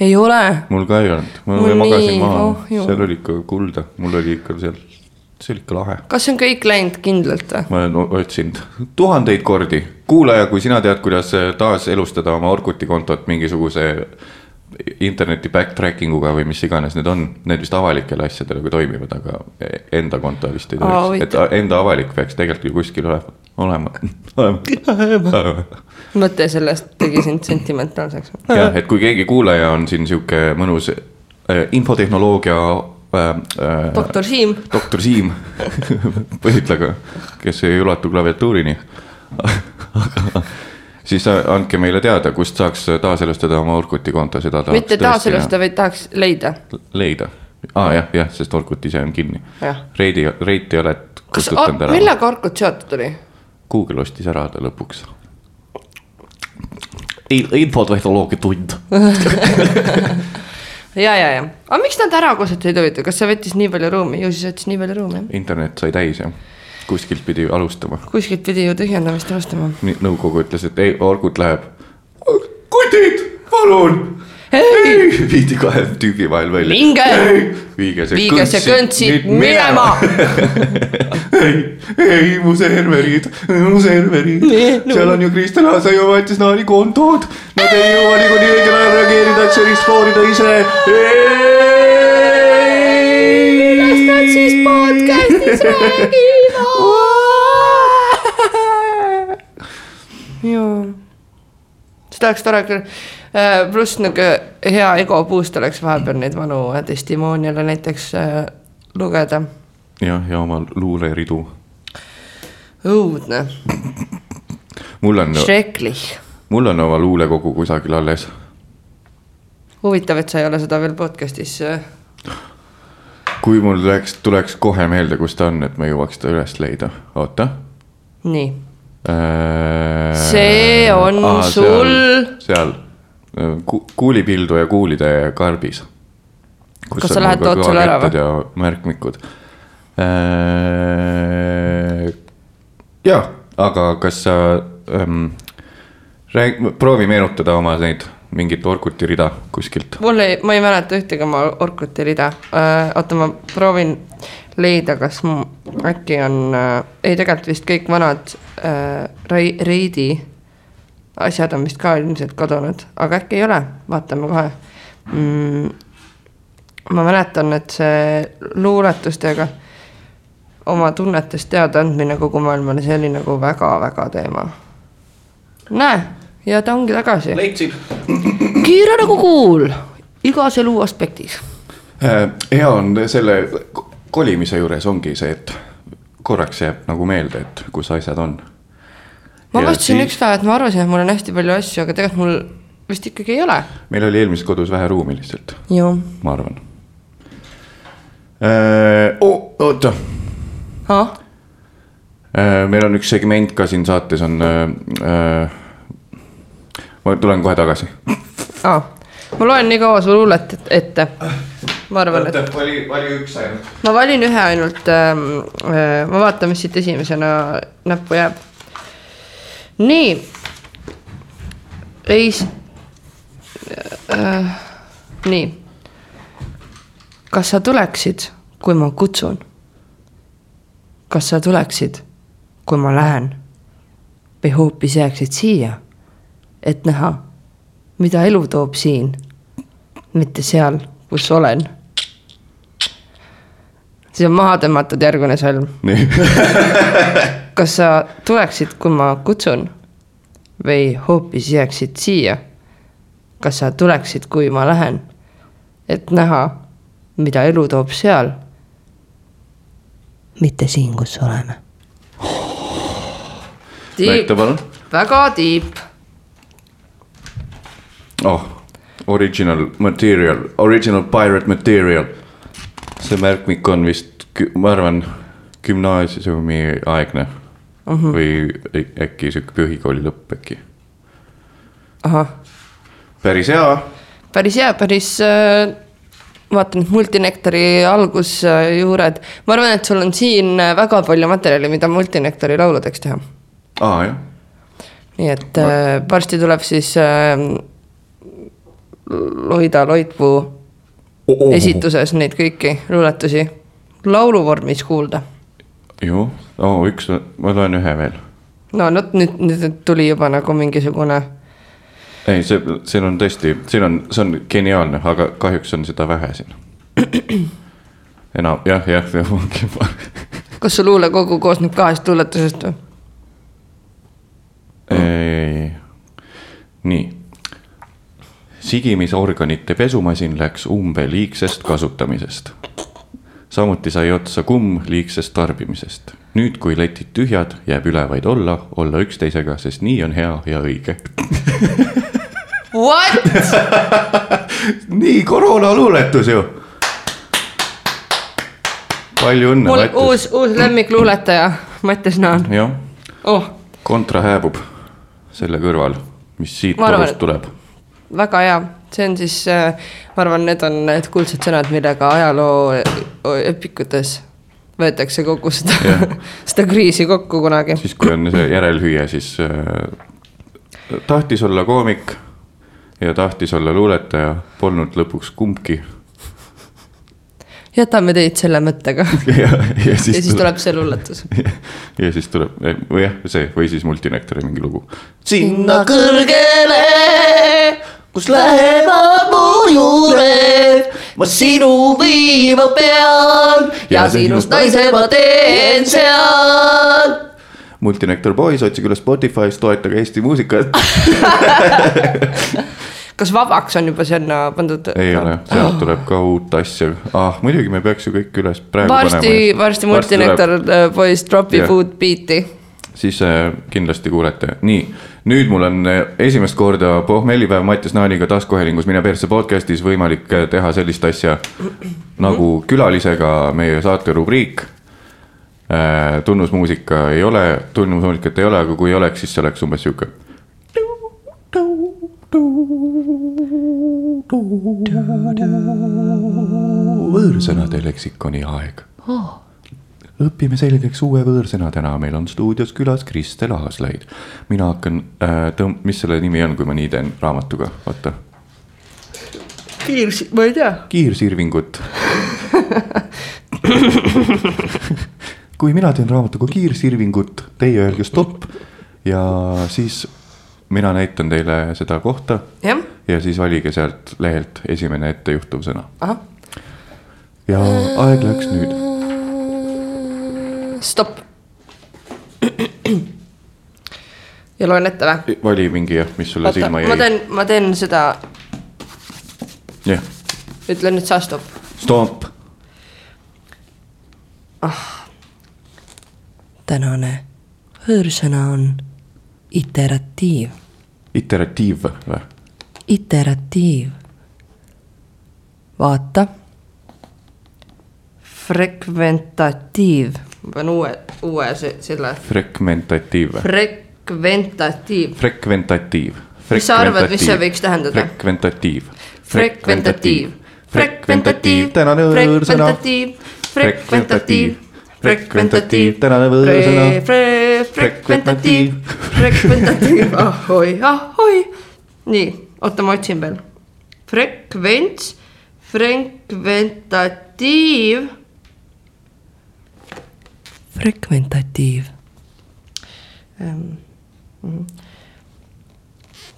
S2: ei ole,
S1: mul ka ei olnud, ma
S2: Mul
S1: magasin
S2: nii
S1: maha
S2: kahju.,
S1: seal oli ikka kulda, mul oli ikka seal, see oli ikka lahe.
S2: kas see on kõik läinud kindlalt või?
S1: ma olen otsinud tuhandeid kordi, kuulaja, kui sina tead, kuidas taaselustada oma Orkuti kontot mingisuguse interneti backtracking uga või mis iganes need on, need vist avalikele asjadele ka toimivad, aga enda konto vist ei tohiks, et
S2: huvitav.
S1: enda avalik peaks tegelikult ju kuskil olema, olema, olema.
S2: mõte sellest tegi sind sentimentaalseks.
S1: jah, et kui keegi kuulaja on siin sihuke mõnus äh, infotehnoloogia äh,. Äh,
S2: doktor Siim,
S1: doktor Siim Põhitlaga, kes ei ulatu klaviatuurini. aga siis andke meile teada, kust saaks taaselustada oma Orkuti konto, seda tahaks
S2: mitte taaselustada, vaid tahaks leida.
S1: leida. aa ah, jah, jah, sest Orkut ise on kinni. Reidi, Reiti oled
S2: kas,
S1: kustutanud ära.
S2: millega Orkut seotud oli?
S1: Google ostis ära ta lõpuks. infotehnoloogia tund.
S2: ja, ja, ja, aga miks nad ära kustutasid huvitav, kas see võttis nii palju ruumi, ju siis võttis nii palju ruumi jah?
S1: internet sai täis ja kuskilt pidi alustama.
S2: kuskilt pidi ju tühjendamist alustama.
S1: nõukogu ütles, et ei, Orkut läheb. kutid, palun.
S2: Ei!
S1: viidi kahe tüübi vahel välja.
S2: Minge!
S1: viige see
S2: viige see kõnt siit minema.
S1: ei, ei mu serverid, mu serverid
S2: Nee, no.
S1: seal on ju Kristjan Asajõe Naani kontod. Nad ei jõua niikuinii õigel ajal reageerida, et sellist foorida ise.
S2: millest nad siis podcast'is räägivad? jaa, seda oleks tore küll. Pluss nihuke hea ego boost oleks vahepeal neid vanu testimoniale näiteks äh, lugeda.
S1: jah, ja oma luuleridu.
S2: õudne,
S1: mul on,
S2: schrecklich.
S1: mul on oma luulekogu kusagil alles.
S2: huvitav, et sa ei ole seda veel podcast'is äh,
S1: kui mul läks, tuleks kohe meelde, kus ta on, et ma jõuaks ta üles leida, oota.
S2: nii, See on sul-
S1: seal, seal Ku- kuulipildu ja kuulide karbis.
S2: Kas sa lähed tood selle ära või?
S1: ja märkmikud. jah, aga kas sa ähm, rääg-, proovi meenutada oma neid mingit Orkuti rida kuskilt.
S2: mul ei, ma ei mäleta ühtegi oma Orkuti rida äh,. oota, ma proovin leida, kas mu äkki on äh,, ei tegelikult vist kõik vanad äh, Reidi asjad on vist ka ilmselt kadunud, aga äkki ei ole, vaatame kohe mm,. ma mäletan, et see luuletustega oma tunnetest teadaandmine kogu maailmale, see oli nagu väga-väga teema. näe, ja ta ongi tagasi.
S4: leidsin.
S2: kiire nagu kuul, igas elu aspektis.
S1: Äh, hea on selle ko- kolimise juures ongi see, et korraks jääb nagu meelde, et kus asjad on.
S2: Ma mõtlesin
S1: siis-
S2: üks päev, et ma arvasin, et mul on hästi palju asju, aga tegelikult mul vist ikkagi ei ole.
S1: meil oli eelmises kodus vähe ruumi lihtsalt, ma arvan. oota,
S2: ah,
S1: meil on üks segment ka siin saates on. ma tulen kohe tagasi.
S2: ah. ma loen nii kaua su luulet et- ette. ma arvan, et
S1: vali, vali üks ainult.
S2: ma valin ühe ainult ähm,. Äh, ma vaatan, mis siit esimesena näppu jääb. nii. ei äh,. nii. kas sa tuleksid, kui ma kutsun? kas sa tuleksid, kui ma lähen? või hoopis jääksid siia, et näha, mida elu toob siin, mitte seal, kus olen siis on maha tõmmatud järgmine sõlm. kas sa tuleksid, kui ma kutsun või hoopis jääksid siia? kas sa tuleksid, kui ma lähen, et näha, mida elu toob seal? mitte siin, kus oleme.
S1: näita palun.
S2: väga tiip.
S1: oh, original material, original pirate material. see märkmik on vist, ma arvan, gümnaasiumi aegne
S2: Mhm.
S1: -huh. või äkki sihuke põhikooli lõpp äkki.
S2: ahah,
S1: päris hea.
S2: päris hea, päris äh, vaatan, et multinektori algusjuured, ma arvan, et sul on siin äh, väga palju materjali, mida multinektori lauludeks teha
S1: aa jah,
S2: nii et äh, varsti tuleb siis äh, Loida Loitpuu
S1: oh,
S2: esituses neid kõiki luuletusi lauluvormis kuulda.
S1: Ju oh,, üks, ma loen ühe veel.
S2: no vot nüüd, nüüd tuli juba nagu mingisugune,
S1: ei, see, siin on tõesti, siin on, see on geniaalne, aga kahjuks on seda vähe siin. enam jah, jah, jah ongi.
S2: kas su luulekogu koosneb kahest luuletusest või?
S1: ei, nii. sigimisorganite pesumasin läks umbe liigsest kasutamisest. Samuti sai otsa kumm liigsest tarbimisest. nüüd, kui letid tühjad, jääb üle vaid olla, olla üksteisega, sest nii on hea ja õige.
S2: What?
S1: nii koroonoluuletus ju. palju õnne,
S2: mul
S1: Mattias.
S2: uus, uus lemmikluuletaja, Mattias Naan.
S1: jah,
S2: oh,
S1: kontra hääbub selle kõrval, mis siit torust tuleb.
S2: väga hea, see on siis, ma arvan, need on need kuldsed sõnad, millega ajaloo õpikutes võetakse kogu seda seda kriisi kokku kunagi.
S1: siis, kui on see järelhüüe, siis äh, tahtis olla koomik ja tahtis olla luuletaja, polnud lõpuks kumbki.
S2: jätame teid selle mõttega.
S1: ja, ja
S2: ja siis tuleb see luuletus.
S1: ja siis tuleb, või jah, see või siis Multinektori mingi lugu.
S3: sinna kõrgele, kus lähevad mu juured, ma sinu viima pean ja sinust naise ma teen seal.
S1: Multinektor Boys, otsige üles Spotify's, toetage Eesti muusikat.
S2: kas vabaks on juba sinna pandud?
S1: ei ole, sealt tuleb ka uut asja, ah muidugi me peaks ju kõik üles praegu
S2: varsti, varsti multinektar äh, poiss dropib yeah. uut biiti.
S1: siis äh, kindlasti kuulete, nii, nüüd mul on äh, esimest korda pohmellipäev Mattias Naaniga taskuhäälingus Mine persse podcast'is võimalik äh, teha sellist asja nagu külalisega meie saate rubriik. tunnusmuusika ei ole, tunnusmuusikat ei ole, aga kui oleks, siis see oleks umbes sihuke. võõrsõnade leksikoni aeg õpime selgeks uue võõrsõna täna, meil on stuudios külas Kristel Aaslaid. mina hakkan äh, tõmb-, mis selle nimi on, kui ma nii teen raamatuga, vaata.
S2: kiirs, ma ei tea.
S1: kiirsirvingut. kui mina teen raamatuga kiirsirvingut, teie öelge stopp ja siis mina näitan teile seda kohta ja siis valige sealt lehelt esimene ettejuhtuv sõna
S2: ahah,
S1: ja aeg läks nüüd.
S2: stopp. ja loen ette või?
S1: vali mingi jah, mis sulle
S2: oota,
S1: silma
S2: ma
S1: jäi.
S2: teen, ma teen seda,
S1: jah,
S2: ütle nüüd sa stopp.
S1: stopp.
S2: tänane võõrsõna on iteratiiv,
S1: iteratiiv või?
S2: iteratiiv. vaata. frekventatiiv, ma pean uue, uue se- selle,
S1: Frekventatiiv
S2: frekventatiiv,
S1: Frekventatiiv.
S2: Mis sa arvad, mis see võiks tähendada?
S1: Frekventatiiv.
S2: frekventatiiv,
S1: Frekventatiiv, tänane võõrsõna.
S2: frekventatiiv, frekventatiiv,
S1: tänane võõrsõna.
S2: frekventatiiv, frekventatiiv, ahoi, ahoi. nii, oota, ma otsin veel. frekvents, frekventatiiv. frekventatiiv.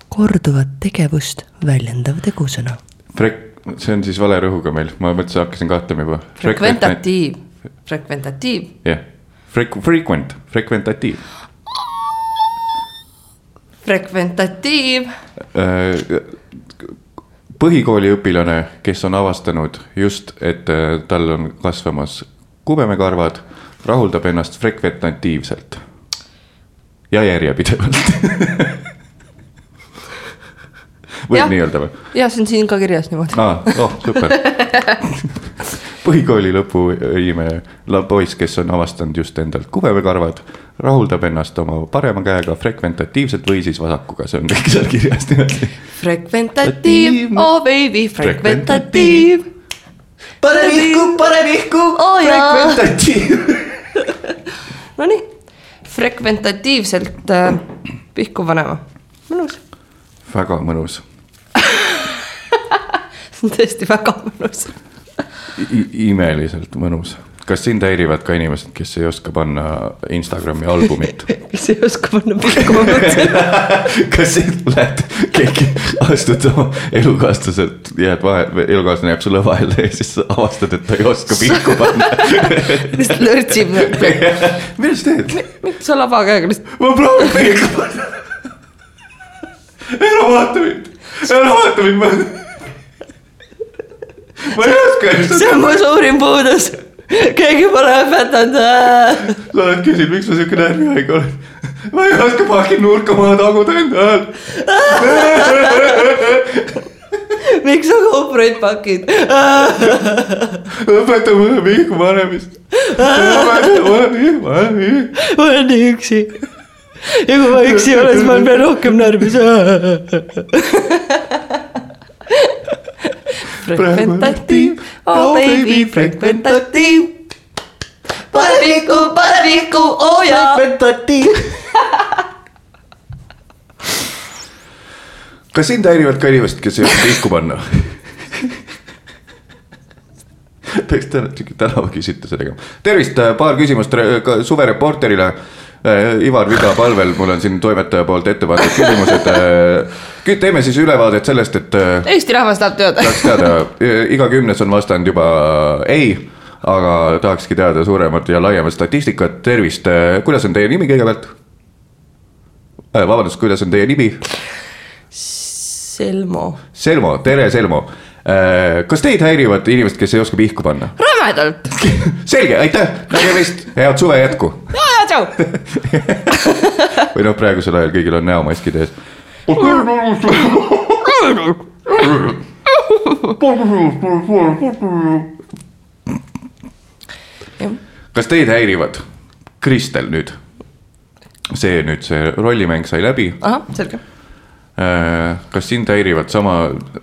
S2: korduvat tegevust väljendav tegusõna.
S1: Frek-, see on siis vale rõhuga meil, ma mõtlesin, hakkasin kahtama juba.
S2: frekventatiiv, frekventatiiv,
S1: jah, frek-, frequent, frekventatiiv.
S2: frekventatiiv,
S1: põhikooliõpilane, kes on avastanud just, et äh, tal on kasvamas kubemekarvad, rahuldab ennast frekventatiivselt ja järjepidevalt. võib nii öelda või?
S2: jah, see on siin ka kirjas niimoodi.
S1: aa, oh super. põhikooli lõpuinimene, poiss, kes on avastanud just endalt kubemekarvad, rahuldab ennast oma parema käega frekventatiivselt või siis vasakuga, see on kõik seal kirjas niimoodi.
S2: frekventatiiv, oh baby, frekventatiiv.
S4: pane vihku, pane vihku
S2: jaa.
S4: frekventatiiv.
S2: Nonii, frekventatiivselt äh, pihku panema, mõnus,
S1: väga mõnus
S2: see on tõesti väga mõnus.
S1: I, imeliselt mõnus. kas sind häirivad ka inimesed, kes ei oska panna Instagrami albumit?
S2: kes ei oska panna pihku, ma mõtlesin,
S1: kas sind lähed, keegi astud oma elukaaslaselt, jääd vahele, elukaaslane jääb sulle vahele ja siis avastad, et ta ei oska pihku panna.
S2: lihtsalt lörtsib,
S1: mida sa teed?
S2: miks sa laba käega lihtsalt,
S1: ma proovin pihku panna. ära vaata mind, ära vaata mind, ma. ma ei oska
S2: see on mu suurim puudus. Keegi pole õpetanud.
S1: sa oled küsinud, miks ma siuke närvihaige olen. ma ei oska paki nurka maha taguda enda ajal.
S2: miks sa kohvreid pakid?
S1: õpeta mulle vihku panemist. õpeta mulle vihku panemist.
S2: ma olen nii üksi. ja kui ma üksi ei ole, siis ma olen veel rohkem närvis. frekventatiiv, oh baby, frekventatiiv. pane vihku, oo jaa.
S4: frekventatiiv.
S1: kas sind häirivad ka inimesed, kes ei oska vihku panna? peaks täna siuke tänavaküsitluse tegema. tervist, paar küsimust suvereporterile. Ivar Viga palvel, mul on siin toimetaja poolt ette pandud küsimused. Teeme siis ülevaadet sellest, et äh,
S2: Eesti rahvas tahab teada.
S1: tahaks teada, iga kümnes on vastanud juba ei, aga tahakski teada suuremat ja laiemat statistikat, tervist, kuidas on teie nimi kõigepealt? vabandust, kuidas on teie nimi?
S2: Selmo.
S1: Selmo, tere Selmo. kas teid häirivad inimesed, kes ei oska pihku panna?
S2: rämedalt.
S1: selge, aitäh, nägemist, head suve jätku.
S2: ja, ja tšau.
S1: või noh, praegusel ajal kõigil on näomaskid ees. Kas teid häirivad, Kristel nüüd? see nüüd, see rollimäng sai läbi.
S2: ahah, selge.
S1: kas sind häirivad sama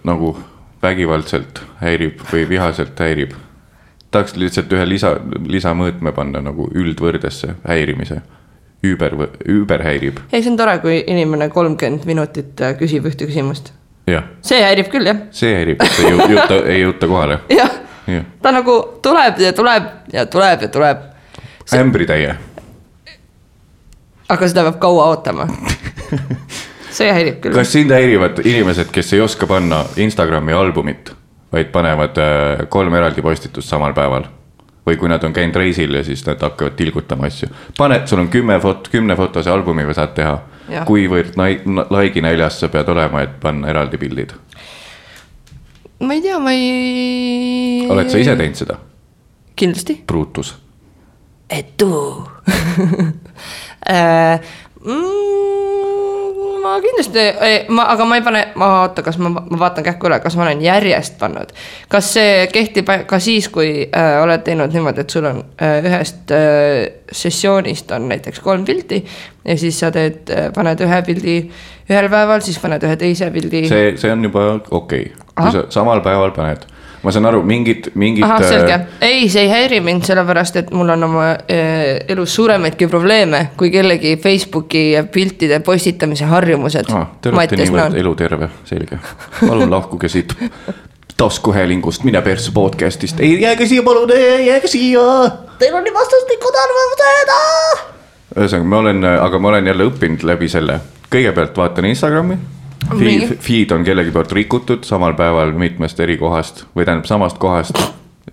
S1: nagu vägivaldselt häirib või vihaselt häirib? tahaks lihtsalt ühe lisa, lisamõõtme panna nagu üldvõrdesse häirimise. Üüber, üüber häirib,
S2: ei, see on tore, kui inimene kolmkümmend minutit äh, küsib ühte küsimust. see häirib küll, jah.
S1: see häirib, et ei jõu- jõuta, ei jõuta kohale,
S2: jah,
S1: jah.
S2: ta nagu tuleb ja tuleb ja tuleb ja tuleb.
S1: ämbritäie,
S2: aga seda peab kaua ootama. see häirib küll.
S1: kas sind häirivad inimesed, kes ei oska panna Instagrami albumit, vaid panevad äh, kolm eraldi postitust samal päeval? Või kui nad on käinud reisil ja siis nad hakkavad tilgutama asju. paned, sul on kümme fot-, kümnefotose albumi saad teha kuivõrd nai-, laigi näljas sa pead olema, et panna eraldi pildid?
S2: ma ei tea, ma ei.
S1: oled sa ise? teinud seda,
S2: kindlasti.
S1: Brutus?
S2: etu äh,. Ma kindlasti, ma, aga ma ei pane, ma oota, kas ma, ma vaatan kähku üle, kas ma olen järjest pannud. kas see kehtib ka siis, kui äh, oled teinud niimoodi, et sul on äh, ühest äh, sessioonist on näiteks kolm pilti ja siis sa teed, paned ühe pildi ühel päeval, siis paned ühe teise pildi.
S1: see, see on juba okei okay., kui sa samal päeval paned, ma saan aru, mingid, mingid.
S2: ahah, selge, ei, see ei häiri mind, sellepärast et mul on oma äh, elus suuremaidki probleeme kui kellegi Facebooki piltide postitamise harjumused
S1: Ah, te olete niivõrd eluterve, selge. palun lahkuge siit taskuhäälingust, mine persse podcast'ist, ei jääge siia, palun, jääge siia.
S3: Teil on nii vastaslikud arvamused.
S1: ühesõnaga, ma olen, aga ma olen jälle õppinud läbi selle, kõigepealt vaatan Instagrami.
S2: Nii.
S1: Feed, feed on kellegi poolt rikutud samal päeval mitmest eri kohast või tähendab samast kohast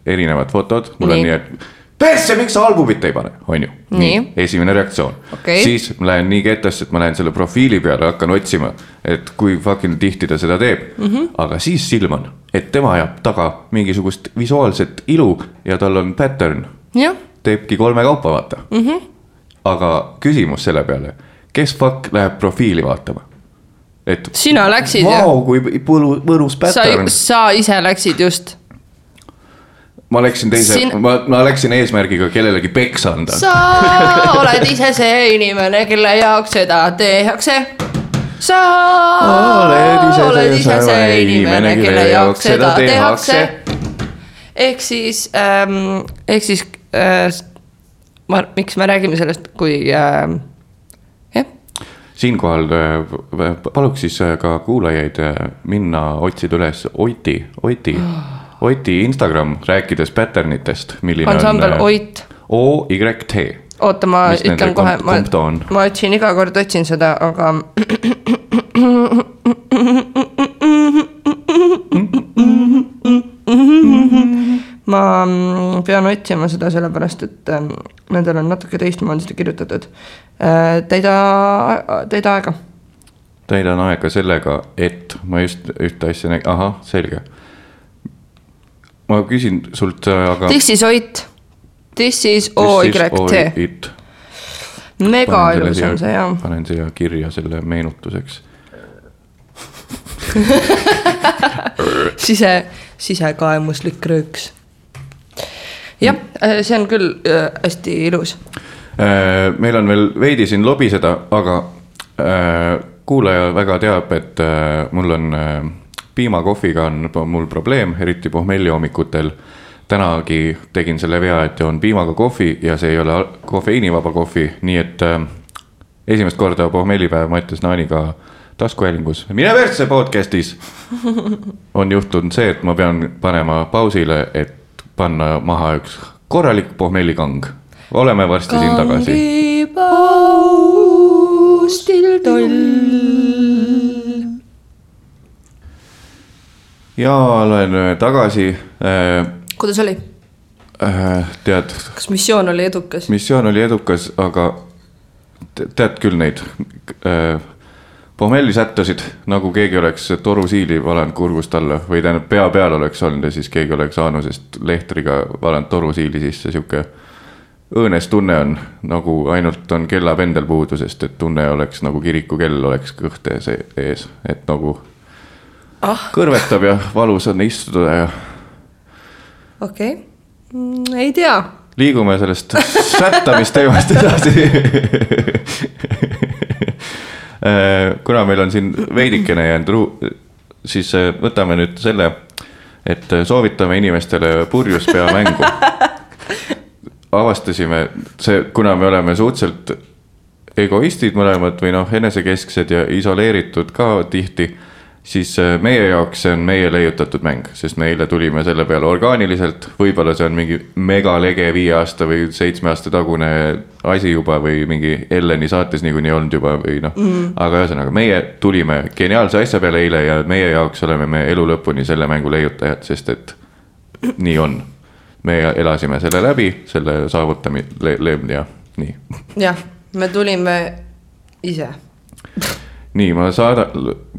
S1: erinevad fotod, mul on
S2: Nii.
S1: nii, et. persse, miks sa albumit ei pane, on ju.
S2: Nii.
S1: esimene reaktsioon
S2: Okei.
S1: siis ma lähen nii kettasse, et ma lähen selle profiili peale, hakkan otsima, et kui fucking tihti ta seda teeb mm. -hmm. aga siis silman, et tema ajab taga mingisugust visuaalset ilu ja tal on pattern, teebki kolme kaupa, vaata mm. -hmm. aga küsimus selle peale, kes fuck läheb profiili vaatama? Et
S2: sina läksid ju,
S1: vau, kui põlu-, mõnus
S2: sa
S1: pattern,
S2: sa ise läksid just.
S1: ma läksin teise
S2: Siin...,
S1: ma, ma läksin eesmärgiga kellelegi peksa anda.
S2: sa oled ise see inimene, kelle jaoks seda tehakse. sa oled ise see inimene, kelle jaoks seda tehakse. ehk siis ähm,, ehk siis äh,, ma, miks me räägime sellest, kui äh,
S1: siinkohal äh, paluks siis äh, ka kuulajaid äh, minna otsida üles Oti, Oti, Oti Instagram, rääkides pattern itest, milline
S2: ansambel
S1: on.
S2: Oit.
S1: O Y T.
S2: oota, ma ütlen kohe, ma ma otsin iga kord otsin seda, aga. ma mm, pean otsima seda sellepärast, et ähm, nendel on natuke teistmoodi seda kirjutatud. täida, täida aega.
S1: täidan aega sellega, et ma just ühte asja nägin, ahah, selge. ma küsin sult, aga.
S2: This is Oit. This is O Y T. mega ilus on see jah.
S1: panen siia kirja selle meenutuseks.
S2: sise, sisekaemuslik rõõks. jah, see on küll äh, hästi ilus.
S1: Äh, meil on veel veidi siin lobiseda, aga äh, kuulaja väga teab, et äh, mul on äh, piimakohviga on mul probleem, eriti pohmelli hommikutel. tänagi tegin selle vea, et joon piimaga kohvi ja see ei ole kofeiinivaba kohvi, nii et äh, esimest korda pohmellipäev Mattias Naaniga taskuhäälingus Mine persse podcast'is on juhtunud see, et ma pean panema pausile, et panna maha üks korralik pohmellikang. oleme varsti siin tagasi. ja olen äh, tagasi äh,.
S2: kuidas oli,
S1: Äh, tead,
S2: kas missioon oli edukas?
S1: missioon oli edukas, aga te- tead küll neid äh, pommelli sättasid nagu keegi oleks torusiili valanud kurgust alla või tähendab pea peal oleks olnud ja siis keegi oleks Aanusest lehtriga valanud torusiili sisse, sihuke. õõnes tunne on nagu ainult on kellapendel puudu, sest et tunne oleks nagu kirikukell oleks kõht ees, ees, et nagu
S2: ah,
S1: kõrvetab ja valus on istuda ja
S2: okei okay. mm,, ei tea.
S1: liigume sellest sättamisteemast edasi. kuna meil on siin veidikene jäänud ru-, siis äh, võtame nüüd selle, et soovitame inimestele purjuspea mängu. avastasime see, kuna me oleme suhteliselt egoistid mõlemad või noh, enesekesksed ja isoleeritud ka tihti siis äh, meie jaoks see on meie leiutatud mäng, sest me eile tulime selle peale orgaaniliselt, võib-olla see on mingi megalege viie aasta või seitsme aasta tagune asi juba või mingi Elleni saates niikuinii olnud juba või noh mm.. aga ühesõnaga, meie tulime geniaalse asja peale eile ja meie jaoks oleme me elu lõpuni selle mängu leiutajad, sest et nii on. me elasime selle läbi, selle saavutami-, ja nii
S2: jah, me tulime ise.
S1: nii, ma saada-,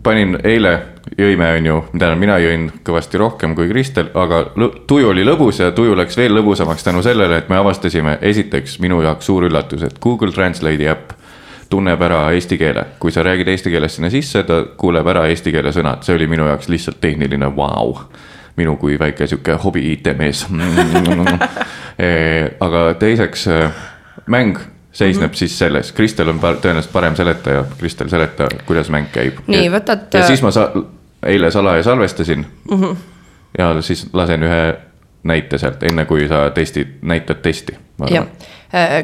S1: panin eile, jõime, on ju, tähendab, mina jõin kõvasti rohkem kui Kristel, aga tuju oli lõbus ja tuju läks veel lõbusamaks tänu sellele, et me avastasime esiteks minu jaoks suur üllatus, et Google Translate'i äpp tunneb ära eesti keele, kui sa räägid eesti keeles sinna sisse, ta kuuleb ära eesti keele sõnad, see oli minu jaoks lihtsalt tehniline vau wow.. minu kui väike sihuke hobi IT-mees. aga teiseks äh, mäng seisneb mm -hmm. siis selles, Kristel on par- tõenäoliselt parem seletaja, Kristel seleta, kuidas mäng käib.
S2: Nii, võtad-
S1: ja siis ma sa-, eile salaja salvestasin mm. -hmm. ja siis lasen ühe näite sealt, enne kui sa testid, näitad testi.
S2: jah,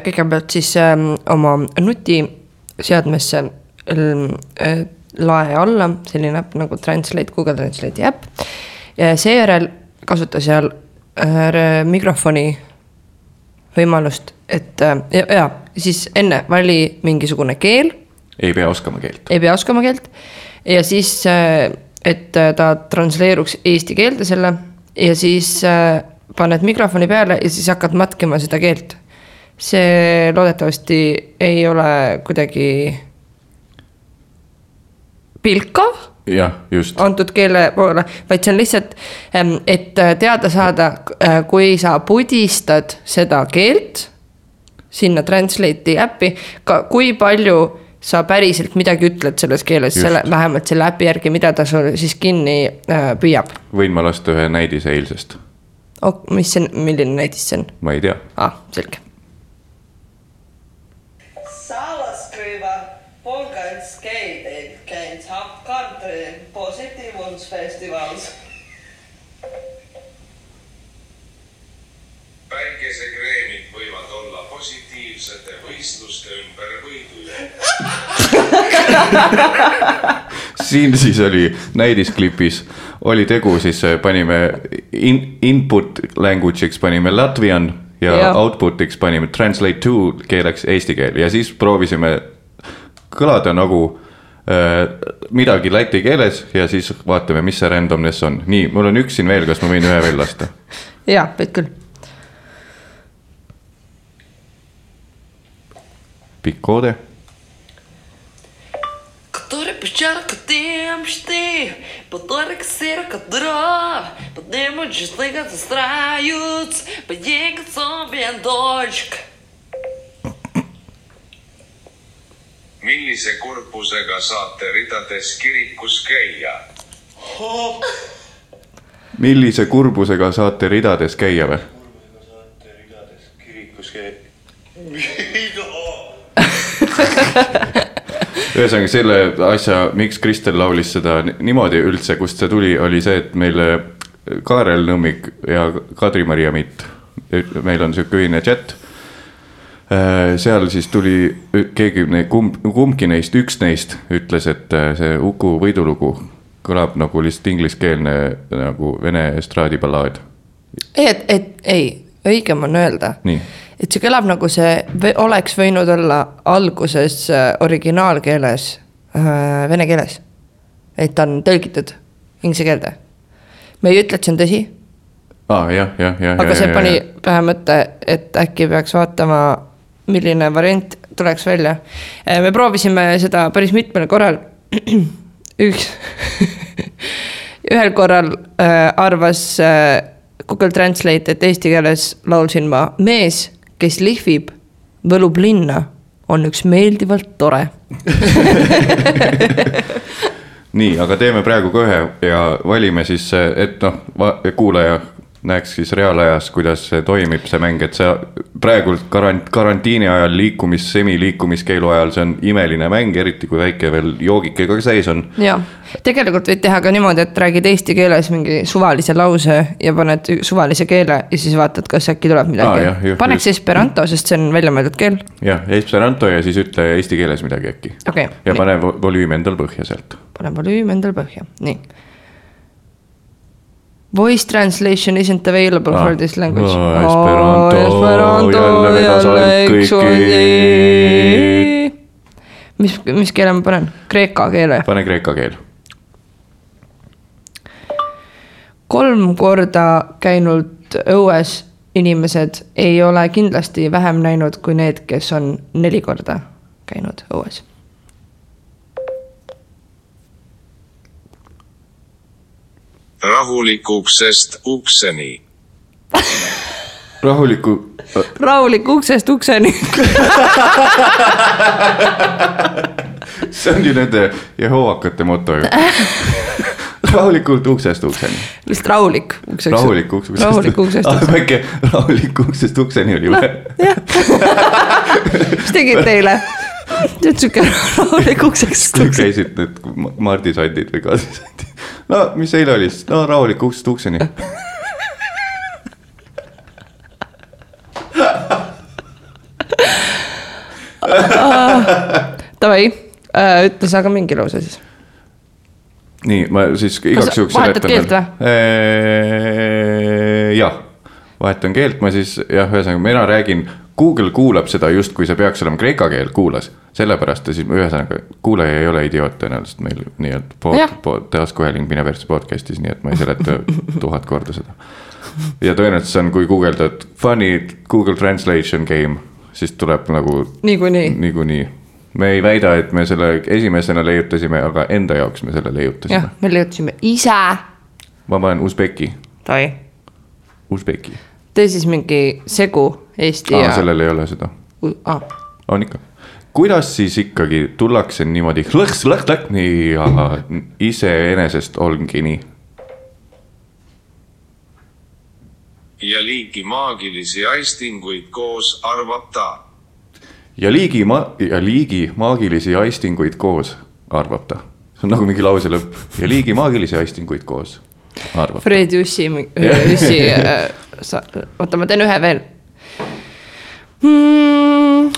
S2: kõigepealt siis ähm, oma nutiseadmesse ähm, äh, lae alla selline äpp nagu Translate, Google Translate'i äpp. seejärel kasuta seal äh, mikrofoni võimalust, et äh, ja, ja siis enne vali mingisugune keel
S1: ei pea oskama keelt.
S2: ei pea oskama keelt ja siis, et äh, ta transleeruks eesti keelde selle ja siis äh, paned mikrofoni peale ja siis hakkad matkima seda keelt. see loodetavasti ei ole kuidagi pilkav
S1: jah, just,
S2: antud keele poole, vaid see on lihtsalt, et teada saada, kui sa pudistad seda keelt sinna Translate'i äppi, ka kui palju sa päriselt midagi ütled selles keeles, selle, vähemalt selle äpi järgi, mida ta sul siis kinni äh, püüab
S1: võin ma lasta ühe näidise eilsest,
S2: oh,. mis see, milline näidis see on
S1: ma ei tea.
S2: ah,? selge.
S5: Päikesekreemid võivad olla positiivsete võistluste ümber võidujooks.
S1: siin siis oli näidisklipis oli tegu, siis äh, panime in, input language'iks panime latvian ja, ja output'iks panime translate to keeleks eesti keel ja siis proovisime kõlada nagu äh, midagi läti keeles ja siis vaatame, mis see randomness on. nii, mul on üks siin veel, kas ma võin ühe veel lasta?
S2: jaa, võid küll.
S1: pikk koode .
S6: Который печалька темпшти, Поторик сирка дров, Поднимут чисты застрають, Поденька собі дочка.
S5: millise kurbusega saate ridades kirikus käia ?
S1: millise kurbusega saate ridades käia või ? ühesõnaga selle asja, miks Kristel laulis seda ni- niimoodi üldse, kust see tuli, oli see, et meil äh, Kaarel Nõmmik ja Kadri-Maria Mitt, meil on sihuke ühine chat. seal siis tuli keegi, kumb, kumbki neist, üks neist ütles, et äh, see Uku võidulugu kõlab nagu lihtsalt ingliskeelne nagu vene estraadiballaad.
S2: ei, et, et ei, õigem on öelda
S1: Nii.,
S2: et see kõlab nagu see oleks võinud olla alguses äh, originaalkeeles äh,, vene keeles. et ta on tõlgitud inglise keelde. me ei ütle, et see on tõsi,
S1: aa ah, jah, jah, jah.
S2: aga see pani pähe mõtte, et äkki peaks vaatama, milline variant tuleks välja. me proovisime seda päris mitmel korral üks, ühel korral äh, arvas äh, Google Translate, et eesti keeles laulsin ma mees, kes lihvib, võlub linna, on üks meeldivalt tore.
S1: nii, aga teeme praegu ka ühe ja valime siis, et noh, kuulaja näeks siis reaalajas, kuidas see toimib, see mäng, et sa praegult karant-, karantiini ajal liikumis, semiliikumiskeelu ajal, see on imeline mäng, eriti kui väike veel joogike ka sees on.
S2: ja tegelikult võid teha ka niimoodi, et räägid eesti keeles mingi suvalise lause ja paned suvalise keele ja siis vaatad, kas äkki tuleb midagi
S1: jah,.
S2: paneks
S1: just.
S2: esperanto, sest see on väljamõeldud keel.
S1: jah, esperanto ja siis ütle eesti keeles midagi äkki.
S2: okei
S1: ja, pane vo- volüümi endal põhja sealt.
S2: panen volüümi endal põhja, nii. Voice translation isn't available
S1: Ah.
S2: for this language
S1: Oh,
S2: oh,.
S1: Esperanto, jälle vedas ainult kõiki.
S2: mis, mis keele ma panen? kreeka keele.
S1: pane kreeka keel.
S2: kolm korda käinud õues inimesed ei ole kindlasti vähem näinud kui need, kes on neli korda käinud õues.
S5: Rahulik uksest ukseni.
S1: rahuliku,
S2: rahulik uksest ukseni.
S1: see on ju nende Jehoovakate moto ju. rahulikult uksest ukseni.
S2: lihtsalt rahulik ukseks.
S1: rahulik uksest.
S2: rahulik uksest ukseni.
S1: väike rahulik uksest ukseni oli või?
S2: mis tegite eile? tead siuke rahulik uksest ukseni.
S1: käisid need ma- mardisandid või kaasisandid. No mis eile oli siis? no rahulik uksest ukseni.
S2: Davai, ütle sa ka mingi lause siis.
S1: nii, ma siis igaks juhuks
S2: vahetad keelt
S1: või? jah, vahetan keelt, ma siis jah, ühesõnaga mina räägin, Google kuulab seda justkui see peaks olema kreeka keel, kuulas. sellepärast ta siis ühesõnaga, kuulaja ei ole idioot tõenäoliselt meil nii-öelda po-
S2: Jah.,
S1: po-, taskuhääling Mine Persse podcast'is, nii et ma ei seleta tuhat korda seda. ja tõenäoliselt see on, kui guugeldad funny Google translation game, siis tuleb nagu
S2: niikuinii.
S1: niikuinii. me ei väida, et me selle esimesena leiutasime, aga enda jaoks me selle
S2: jah
S1: leiutasime.,
S2: me leiutasime ise.
S1: ma panen Usbeki, Usbeki.
S2: Tee siis mingi segu eesti
S1: aa,
S2: ja.
S1: sellel ei ole seda,
S2: Ah.
S1: on ikka. kuidas siis ikkagi tullakse niimoodi lõks-lõks-lõks nii ja iseenesest ongi nii?
S5: ja liigi maagilisi aistinguid koos arvab ta.
S1: ja liigi ma-, ja liigi maagilisi aistinguid koos, arvab ta. see on nagu mingi lause lõpp ja liigi maagilisi aistinguid koos, arvab ta.
S2: Fred Jussi, Jussi, oota, ma teen ühe veel mm,.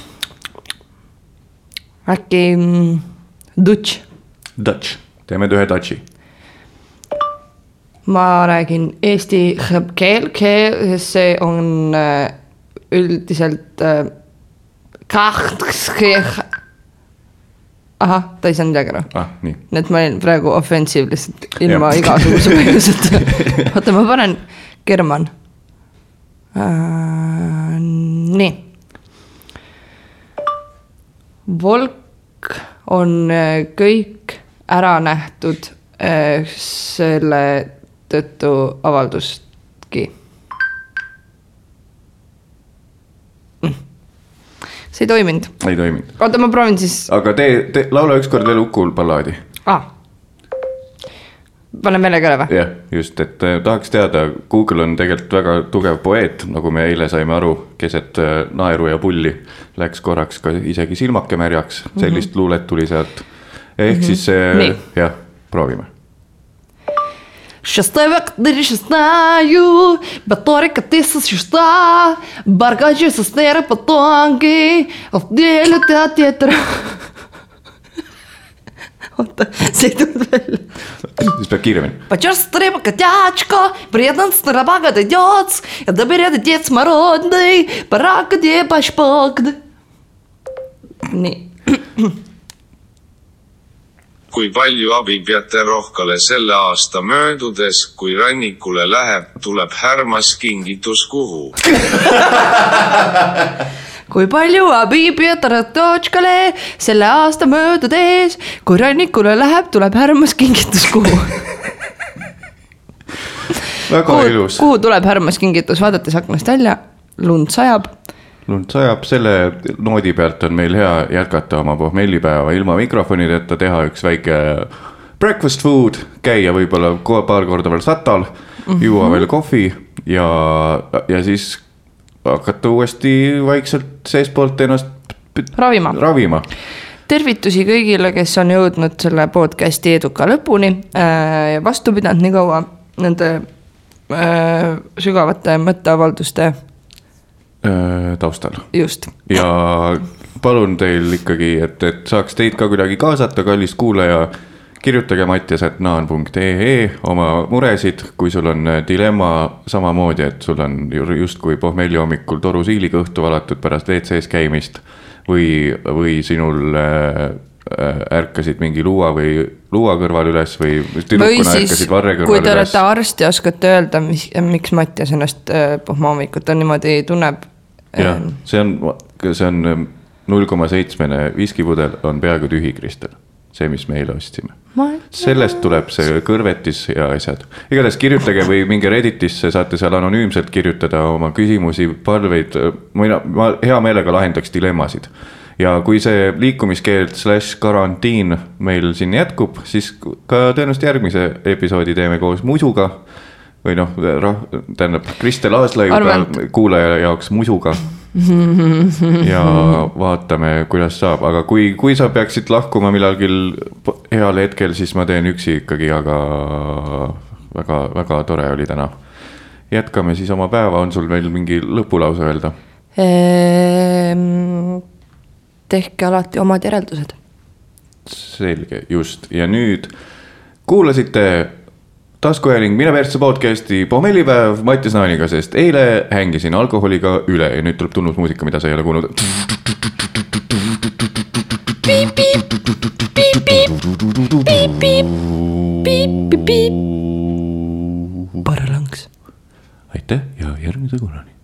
S2: äkki mm, Dutš,
S1: Dutch, teeme ühe Dutchi.
S2: ma räägin eesti keel, keel, see on äh, üldiselt äh, ahah, ta ei saanud midagi aru
S1: ah, nii.
S2: et ma olin praegu offensive lihtsalt ilma igasuguse põhjuseta. oota, ma panen German äh,. nii. Volk on äh, kõik ära nähtud äh, selle tõttu avaldustki mm.. see ei toiminud,
S1: ei toiminud,
S2: oota, ma proovin siis
S1: aga tee, tee, laula ükskord veel Ukul ballaadi
S2: ah panen vene keele või ?
S1: jah , just , et äh, tahaks teada , Google on tegelikult väga tugev poeet , nagu me eile saime aru , keset äh, naeru ja pulli läks korraks ka isegi silmake märjaks , sellist mm -hmm. luulet tuli sealt . ehk mm -hmm. siis
S2: Mhm. Nii.
S1: äh, jah , proovime .
S2: Шестой век знаю, Баторика ты существа, Баргачи со стера потонки, В деле ты тетра. oota , see ei tulnud välja .
S1: siis peab kiiremini .
S2: Почувствуй рыба котячка, предан старобага дойдет, Я доберет отец мородный, Пора где пашпогд. nii ,
S5: kui palju abi peate rohkale selle aasta möödudes , kui rannikule läheb , tuleb härmas kingitus kuhu .
S2: kui palju Habibi ja Taratotškale selle aasta möödudes, kui rannikule läheb, tuleb härmas kingituskuu.
S1: väga
S2: kuhu,
S1: ilus.
S2: kuhu tuleb härmas kingitus, vaadates aknast välja, lund sajab.
S1: lund sajab, selle noodi pealt on meil hea jätkata oma pohmellipäeva ilma mikrofonideta, teha üks väike breakfast food, käia võib-olla paar korda veel satal mm,
S2: Mhm.
S1: -hmm. juua veel kohvi ja, ja siis hakata uuesti vaikselt seestpoolt ennast
S2: ravima.
S1: ravima.
S2: tervitusi kõigile, kes on jõudnud selle podcast'i eduka lõpuni äh, ja vastu pidanud nii kaua nende äh, sügavate mõtteavalduste
S1: taustal
S2: just.
S1: ja palun teil ikkagi, et, et saaks teid ka kuidagi kaasata, kallis kuulaja. Kirjutage mattias.naan.ee oma muresid, kui sul on äh, dilemma samamoodi, et sul on ju- justkui pohmelli hommikul toru siiliga õhtu valatud pärast WC-s käimist. või, või sinul äh, äh, ärkasid mingi luua või luua kõrval üles või tüdrukuna ärkasid varre,
S2: kui
S1: kõrval
S2: te
S1: üles
S2: olete. arst ja oskate öelda, mis, miks Mattias ennast pohmahommikuti niimoodi tunneb.
S1: jah, see on, see on null koma seitsmene viskipudel on peaaegu tühi, Kristel, see, mis me eile ostsime. sellest tuleb see kõrvetis ja asjad. igatahes kirjutage või minge Redditisse, saate seal anonüümselt kirjutada oma küsimusi, palveid. mina, ma hea meelega lahendaks dilemmasid. ja kui see liikumiskeeld slaš karantiin meil siin jätkub, siis ka tõenäoliselt järgmise episoodi teeme koos Musuga. või noh, tähendab Kristel Aaslaiuga kuulaja jaoks Musuga ja vaatame, kuidas saab, aga kui, kui sa peaksid lahkuma millalgi heal hetkel, siis ma teen üksi ikkagi, aga väga-väga tore oli täna. jätkame siis oma päeva, on sul veel mingi lõpulause öelda?
S2: Ehm, tehke alati omad järeldused.
S1: selge, just ja nüüd kuulasite taskuhääling Mine persse podcast'i pohmellipäev Mattias Naaniga, sest eile hängisin alkoholiga üle ja nüüd tuleb tunnusmuusika, mida sa ei ole kuulnud.
S2: paralanks.
S1: aitäh ja järgmise korrani.